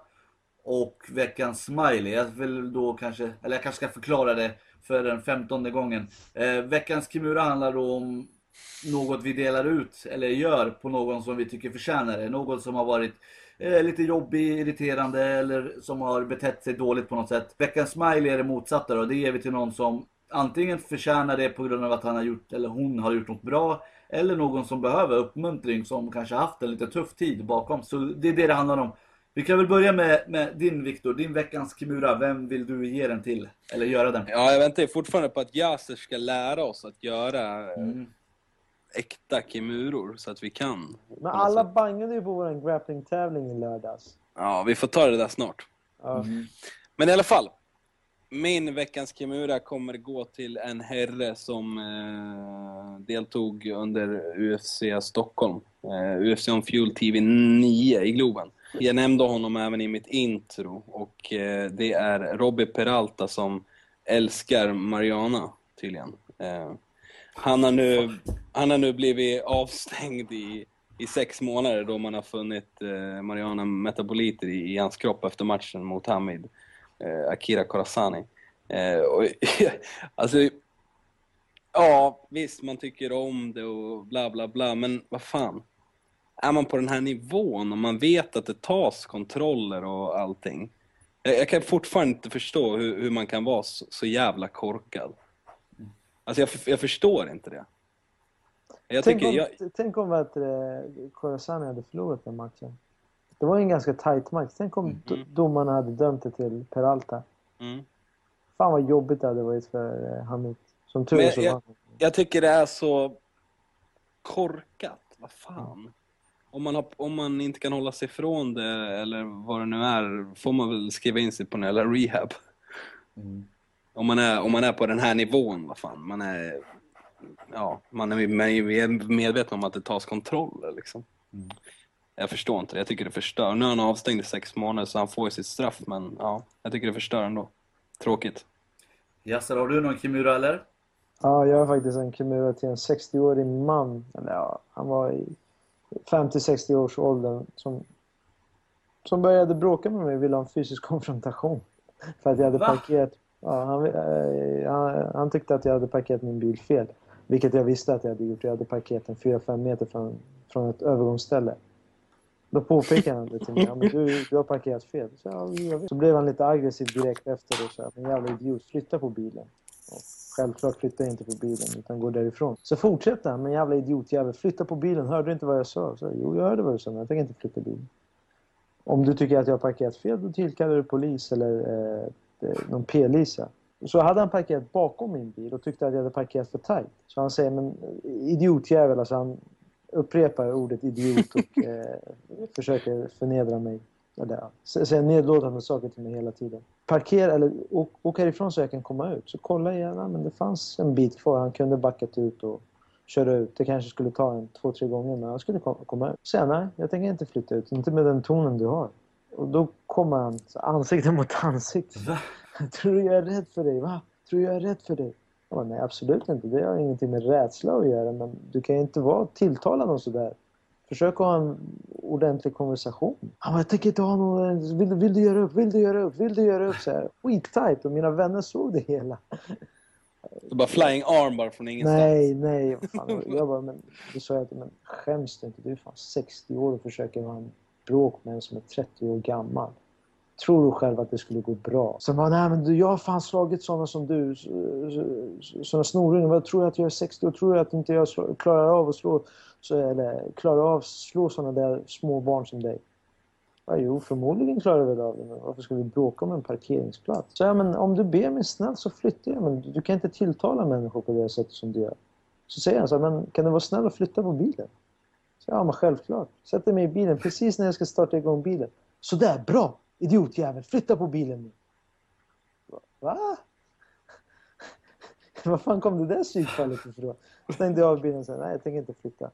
och veckans Smiley. Jag vill då kanske, eller jag kanske ska förklara det för den femtonde gången. Eh, veckans Kimura handlar då om något vi delar ut eller gör på någon som vi tycker förtjänar det. Något som har varit eh, lite jobbig, irriterande eller som har betett sig dåligt på något sätt. Veckans smiley är det motsatta då. Det ger vi till någon som antingen förtjänar det på grund av att han har gjort eller hon har gjort något bra. Eller någon som behöver uppmuntring som kanske haft en lite tuff tid bakom. Så det är det det handlar om. Vi kan väl börja med, med din Viktor, din veckans Kimura. Vem vill du ge den till? Eller göra den? Ja, jag väntar fortfarande på att Yasser ska lära oss att göra eh, Mm. Äkta kimuror så att vi kan. Men alla bangade ju på vår grappling-tävling i lördags. Ja, vi får ta det där snart. Mm. Men i alla fall. Min veckans Kimura kommer gå till en herre som eh, deltog under UFC Stockholm. Eh, UFC on Fuel TV 9 i Globen. Jag nämnde honom även i mitt intro och eh, det är Robbie Peralta som älskar Mariana tydligen. Han, har nu, han har nu blivit avstängd i, i sex månader då man har funnit eh, Mariana metaboliter i, i hans kropp efter matchen mot Hamid eh, Akira Korasani. Eh, och, alltså, ja visst man tycker om det och bla bla bla, men vad fan. Är man på den här nivån och man vet att det tas kontroller och allting. Jag, jag kan fortfarande inte förstå hur, hur man kan vara så, så jävla korkad. Alltså jag, jag förstår inte det. Jag tänk, tycker, om, jag, tänk om att Khorasan hade förlorat den matchen. Det var ju en ganska tight match. Tänk om do- domarna hade dömt det till Peralta. mm. Fan vad jobbigt det hade varit för eh, Hamid. Som tur Men är så jag- jag tycker det är så korkat. Vad fan. Om man, har, om man inte kan hålla sig ifrån det eller vad det nu är får man väl skriva in sig på en jävla rehab. Mm. Om man, är, om man är på den här nivån, vad fan. Man är, ja, man är, man är medveten om att det tas kontroll liksom. Mm. Jag förstår inte det. Jag tycker det förstör. Nu är han avstängd i sex månader så han får ju sitt straff men ja, jag tycker det förstör ändå. Tråkigt. Yasser, har du någon Kimura eller? Ja, jag har faktiskt en Kimura till en 60-årig man. Eller ja, han var i 50-60 års åldern som, som började bråka med mig och ville ha en fysisk konfrontation. För att jag hade Va? parkerat... Ja, han, eh, han, han tyckte att jag hade parkerat min bil fel. Vilket jag visste att jag hade gjort. Jag hade parkerat den 4-5 meter från, från ett övergångsställe. Då påpekade han det till mig. Ja, men du, du har parkerat fel. Så, ja, jag så blev han lite aggressiv direkt efter och sa men jävla idiot, flytta på bilen. Och självklart flyttar jag inte på bilen utan går därifrån. Så fortsätter han, men jävla idiotjävel, flytta på bilen. Hörde du inte vad jag sa? Så, jo, jag hörde vad du sa, men jag tänker inte flytta bilen. Om du tycker att jag har parkerat fel, då tillkallar du polis eller eh, någon p-lisa. Så hade han parkerat bakom min bil och tyckte att jag hade parkerat för tajt. Så han säger, men idiotjävel, alltså han upprepar ordet idiot och eh, försöker förnedra mig. Eller, säger nedlåtande saker till mig hela tiden. Parkera eller åk, åk härifrån så jag kan komma ut. Så kolla igen, ja, men det fanns en bit kvar. Han kunde backat ut och köra ut. Det kanske skulle ta en två, tre gånger men han skulle kom- komma ut. Jag, nej, jag tänker inte flytta ut. Inte med den tonen du har. Och då kommer han så ansikte mot ansikte. Va? Tror du jag är rädd för dig? Va? Tror du jag är rädd för dig? Jag bara, nej, absolut inte. Det har ingenting med rädsla att göra. Men du kan ju inte vara tilltalad och sådär. Försök att ha en ordentlig konversation. Han bara, jag tänker inte ha någon... Vill, du- vill du göra upp? Vill du göra upp? Vill du göra upp? Så här, skittajt. Och mina vänner såg det hela. Så bara flying arm bara från ingenstans. Nej, nej. Fan. Jag bara, men, då sa jag till men skäms du inte? Du är fan 60 år och försöker en bråk med en som är 30 år gammal. Tror du själv att det skulle gå bra? Sen bara, nej men du, jag har fan slagit sådana som du. Sådana snorungar. Vad tror du att jag är 60 och Tror du att inte jag klarar av att slå, så, eller klarar av att slå sådana där små barn som dig? Ja, jo, förmodligen klarar vi av det, men varför ska vi bråka om en parkeringsplats? Så, ja, men om du ber mig snällt så flyttar jag, men du, du kan inte tilltala människor på det sättet som du gör. Så säger han så här, men kan du vara snäll och flytta på bilen? Ja, men självklart. Sätter mig i bilen precis när jag ska starta igång bilen. Så där, bra! Idiotjävel, flytta på bilen nu. Va? Var fan kom det där psykfallet ifrån? Stängde jag av bilen och sa, nej jag tänker inte flytta.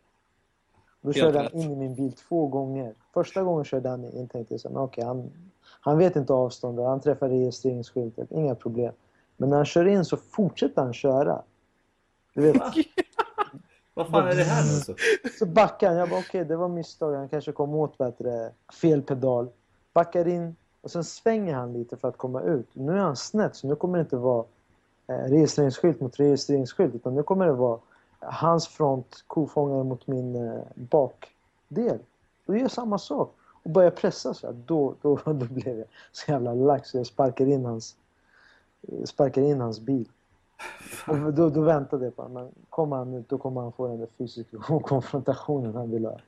Då Helt körde han in i min bil två gånger. Första gången körde han in, tänkte jag så men okej, han, han vet inte avståndet, han träffar registreringsskyltet, inga problem. Men när han kör in så fortsätter han köra. Du vet? Vad fan är det här nu? Så? så backar han. Jag bara okej, det var misstag. Han kanske kom åt bättre fel pedal. Backar in och sen svänger han lite för att komma ut. Nu är han snett så nu kommer det inte vara eh, registreringsskylt mot registreringsskylt utan nu kommer det vara hans front kofångare mot min eh, bakdel. Då gör jag samma sak och börjar pressa så här. Då, då, då blev jag så jävla lax så jag sparkar in hans, eh, sparkar in hans bil. Och då, då väntade jag på honom. Kommer han ut då kommer han få den där fysiska konfrontationen han vill ha.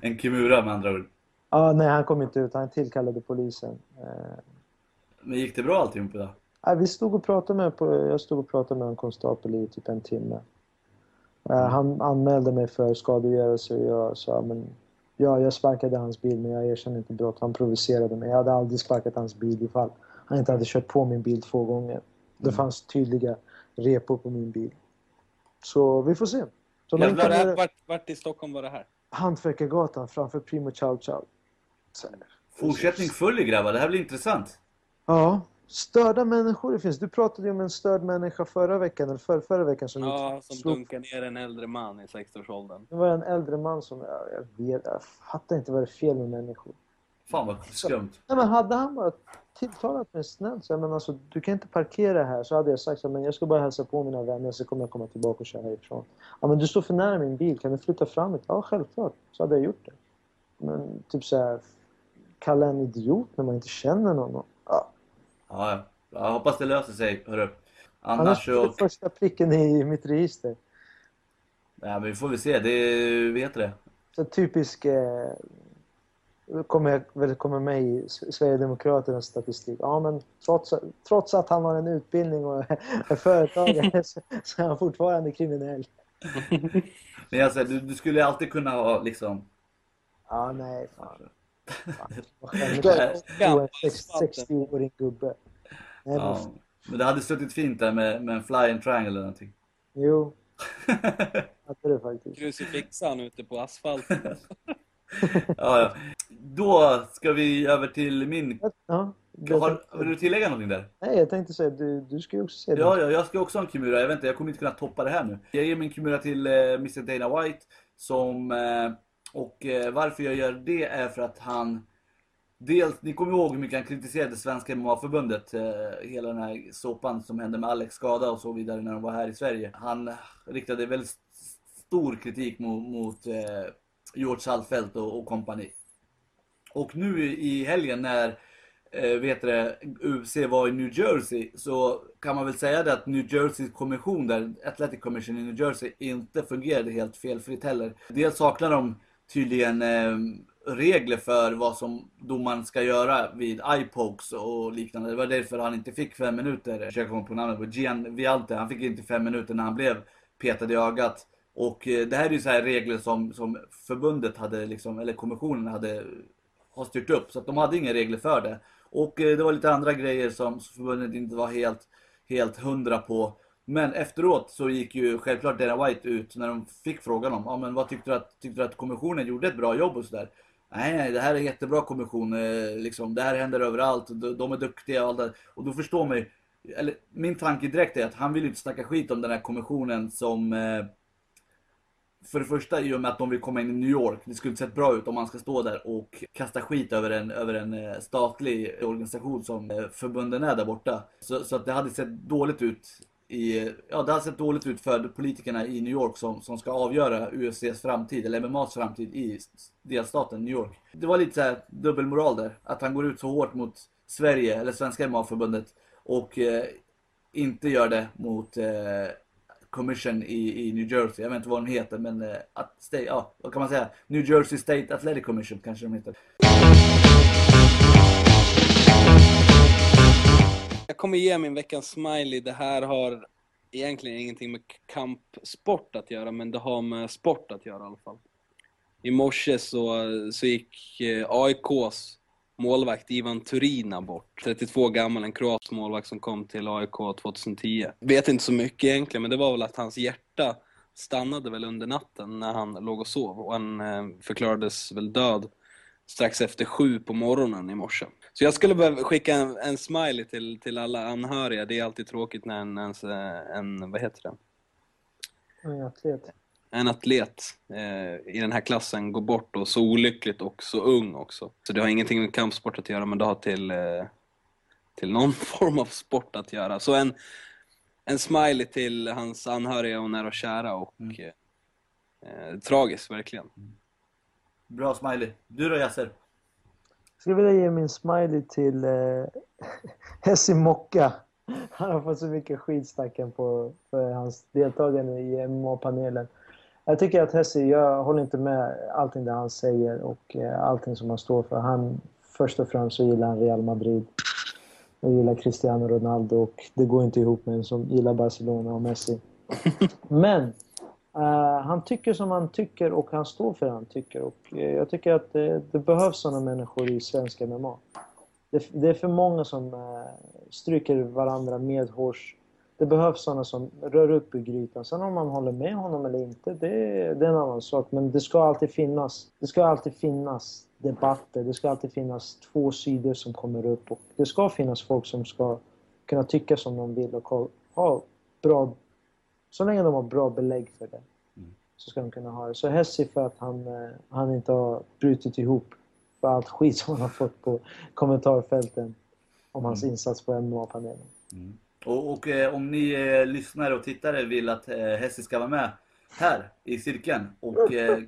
En Kimura med andra ord. Ah, nej, han kom inte ut. Han tillkallade polisen. Eh, Men gick det bra alltihop då? nej, vi stod och pratade med, jag stod och pratade med en konstapel i typ en timme. Eh, han anmälde mig för skadegörelse och jag sa men ja, jag sparkade hans bil men jag erkänner inte brott. Han provocerade mig. Jag hade aldrig sparkat hans bil ifall han inte hade kört på min bil två gånger. Det Mm. fanns tydliga repor på min bil. Så vi får se. Så Jävlar, det kan här, vart, vart i Stockholm var det här? Hantverkargatan framför Primo Chow Chow. Fortsättning följer grabbar, det här blir intressant. Ja, störda människor det finns. Du pratade ju om en störd människa förra veckan, eller för, förra veckan som Ja, som slog- dunkar ner en äldre man i 60-årsåldern. Det var en äldre man som, ja, jag vet, jag fattar inte vad det är fel med människor. Fan vad skumt. Nej, men hade han bara tilltalat mig snällt så men alltså du kan inte parkera här så hade jag sagt så men jag ska bara hälsa på mina vänner så kommer jag komma tillbaka och köra härifrån. Ja men du står för nära min bil, kan du flytta fram lite? Ja självklart, så hade jag gjort det. Men typ så här, kalla en idiot när man inte känner någon. Ja, Ja, ja. Jag hoppas det löser sig, hörru. Annars annars så... första pricken i mitt register. Ja, men vi får väl se. Det vet det. Så typisk eh, kommer jag väl komma med i Sverigedemokraternas statistik. Ja, men trots, trots att han har en utbildning och är företagare så, så är han fortfarande kriminell. Men alltså, du, du skulle alltid kunna ha liksom... Ja, nej, fan. fan. Vad skämmigt Nej. att en sex- 60-årig gubbe. Nej, men, Ja. Men det hade suttit fint där med, med en flying triangle eller någonting. Jo, hade det faktiskt. Krucifixa han ute på asfalten. ja, ja. Då ska vi över till min... Ja, Har, vill du tillägga någonting där? Nej, jag tänkte säga, du, du ska ju också se det. Ja, ja, jag ska också ha en Kimura. Jag vet inte, jag kommer inte kunna toppa det här nu. Jag ger min Kimura till eh, Mr Dana White. Som, eh, och eh, varför jag gör det är för att han... Dels, ni kommer ihåg hur mycket han kritiserade Svenska MMA-förbundet. Eh, hela den här såpan som hände med Alex skada och så vidare när de var här i Sverige. Han riktade väldigt st- stor kritik mot, mot eh, George Saltfelt och, och kompani. Och nu i helgen när eh, vet det, UFC var i New Jersey så kan man väl säga det att New Jerseys kommission där, Athletic Commission i New Jersey, inte fungerade helt felfritt heller. Dels saknar de tydligen eh, regler för vad som domaren ska göra vid eye-pokes och liknande. Det var därför han inte fick fem minuter, jag försöker komma på namnet på, Gian Vialte, han fick inte fem minuter när han blev petad i ögat. Och eh, det här är ju så här regler som, som förbundet hade liksom, eller kommissionen hade har styrt upp. Så att de hade inga regler för det. Och eh, det var lite andra grejer som förbundet inte var helt, helt hundra på. Men efteråt så gick ju självklart Dana White ut när de fick frågan om, ja men vad tyckte du att, tyckte du att kommissionen gjorde ett bra jobb och sådär? Nej, nej, det här är en jättebra kommission, eh, liksom, det här händer överallt, de, de är duktiga och allt det. Och då förstår man ju, eller min tanke direkt är att han vill ju inte snacka skit om den här kommissionen som eh, för det första i och med att de vill komma in i New York. Det skulle inte sett bra ut om man ska stå där och kasta skit över en, över en eh, statlig organisation som eh, förbunden är där borta. Så, så att det hade sett dåligt ut i, ja, det har sett dåligt ut för politikerna i New York som, som ska avgöra UFCs framtid, eller MMAs framtid i delstaten New York. Det var lite så här dubbelmoral där, att han går ut så hårt mot Sverige, eller Svenska MMA-förbundet och eh, inte gör det mot eh, Commission i, i New Jersey. Jag vet inte vad den heter men eh, att, stay, ja, vad kan man säga? New Jersey State Athletic Commission kanske de heter. Jag kommer ge min veckans smiley. Det här har egentligen ingenting med kampsport att göra, men det har med sport att göra i alla fall. I morse så, eh, så gick eh, AIKs målvakt Ivan Turina bort. 32 gammal, en kroatisk målvakt som kom till AIK 2010. Vet inte så mycket egentligen, men det var väl att hans hjärta stannade väl under natten när han låg och sov och han eh, förklarades väl död strax efter sju på morgonen i morse. Så jag skulle behöva skicka en, en smiley till, till alla anhöriga. Det är alltid tråkigt när en, en, eh, en vad heter det? En atlet en atlet eh, i den här klassen går bort och så olyckligt och så ung också. Så det har ingenting med kampsport att göra men det har till, eh, till någon form av sport att göra. Så en, en smiley till hans anhöriga och nära och kära och Mm. eh, eh, tragiskt verkligen. Bra smiley. Du då Yasser? Jag skulle vilja ge min smiley till eh, Hessi Mocka. Han har fått så mycket skit på för hans deltagande i MMA-panelen. Jag tycker att Hessi, jag håller inte med allting det han säger och eh, allting som han står för. Han, först och främst så gillar han Real Madrid. Och gillar Cristiano Ronaldo och det går inte ihop med en som gillar Barcelona och Messi. Men eh, han tycker som han tycker och han står för det han tycker. Och eh, jag tycker att det, det behövs sådana människor i svensk MMA. Det, det är för många som eh, stryker varandra med hårs. Det behövs sådana som rör upp i grytan. Sen om man håller med honom eller inte, det, det är en annan sak. Men det ska alltid finnas. Det ska alltid finnas debatter. Det ska alltid finnas två sidor som kommer upp. Och det ska finnas folk som ska kunna tycka som de vill och ha, bra... Så länge de har bra belägg för det så ska de kunna ha det. Så Hessi för att han, eh, han inte har brutit ihop för allt skit som han har fått på kommentarfälten om hans insats på MMA-panelen. Och, och eh, om ni eh, lyssnare och tittare vill att eh, Hesse ska vara med här i cirkeln och eh,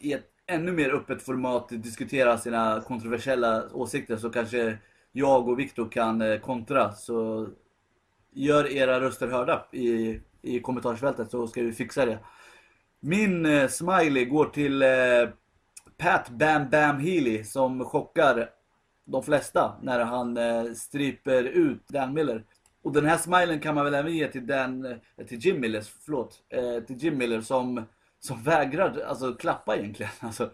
i ett ännu mer öppet format diskutera sina kontroversiella åsikter så kanske jag och Viktor kan eh, kontra. Så gör era röster hörda i, i kommentarsfältet så ska vi fixa det. Min eh, smiley går till eh, Pat Bam Bam Healy som chockar de flesta när han eh, stryper ut Dan Miller. Och den här smilen kan man väl även ge till, Dan, eh, till Jim Miller, förlåt, eh, till Jim Miller som, som vägrar alltså, klappa egentligen. Alltså,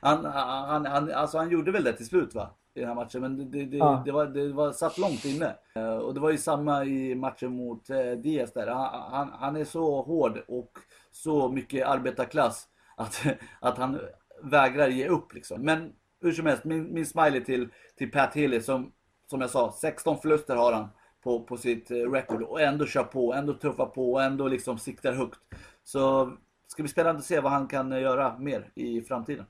han, han, han, alltså, han gjorde väl det till slut va? I den här matchen, men det, det, Ja. det, var, det var satt långt inne. Eh, och det var ju samma i matchen mot Diaz där. Han, han, han är så hård och så mycket arbetarklass att, att han vägrar ge upp liksom. Men hur som helst, min, min smiley till, till Pat Healy som, som jag sa, 16 förluster har han på, på sitt eh, record och ändå kör på, ändå tuffar på och ändå liksom siktar högt. Så ska bli spännande att se vad han kan eh, göra mer i framtiden.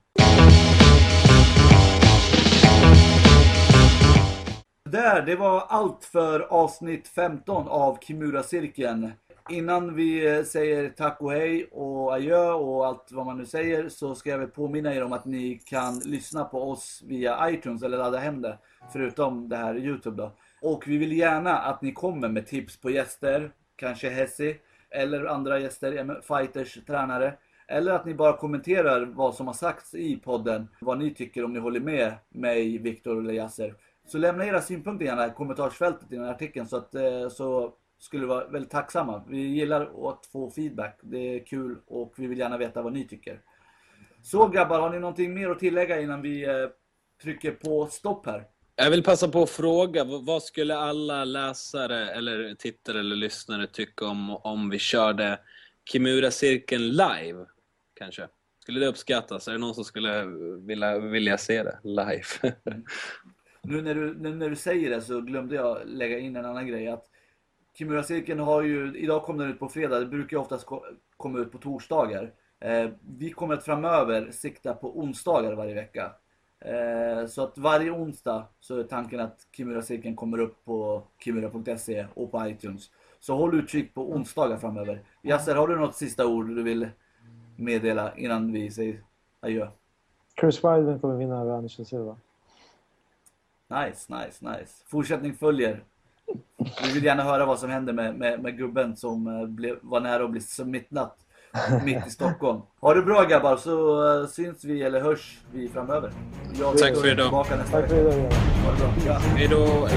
Där, det var allt för avsnitt 15 av Kimura-cirkeln. Innan vi eh, säger tack och hej och adjö och allt vad man nu säger så ska jag väl påminna er om att ni kan lyssna på oss via iTunes eller ladda hem det. Förutom det här Youtube då. Och vi vill gärna att ni kommer med tips på gäster, kanske Hessi eller andra gäster, fighters, tränare. Eller att ni bara kommenterar vad som har sagts i podden, vad ni tycker om ni håller med mig, Viktor eller Yasser. Så lämna era synpunkter gärna i kommentarsfältet i den här artikeln så, att, eh, så skulle vi vara väldigt tacksamma. Vi gillar att få feedback, det är kul och vi vill gärna veta vad ni tycker. Så grabbar, har ni någonting mer att tillägga innan vi eh, trycker på stopp här? Jag vill passa på att fråga, vad skulle alla läsare eller tittare eller lyssnare tycka om om vi körde Kimura-cirkeln live? Kanske? Skulle det uppskattas? Är det någon som skulle vilja, vilja se det live? Nu när, du, nu när du säger det så glömde jag lägga in en annan grej. Att Kimura-cirkeln har ju, idag kom den ut på fredag, det brukar ju oftast komma ut på torsdagar. Eh, vi kommer att framöver sikta på onsdagar varje vecka. Eh, så att varje onsdag så är tanken att Kimura-cirkeln kommer upp på kimura.se och på iTunes. Så håll utkik på onsdagar framöver. Yasser, har du något sista ord du vill meddela innan vi säger adjö? Chris Weidman kommer vinna över Anderson Silva. Nice, nice, nice. Fortsättning följer. Vi vill gärna höra vad som händer med, med, med gubben som eh, blev, var nära att bli smittad mitt i Stockholm. Ha det bra grabbar så eh, syns vi eller hörs vi framöver. Jag Tack för idag. Tillbaka nästa Tack för idag. Ha det bra. Ja. Hej då.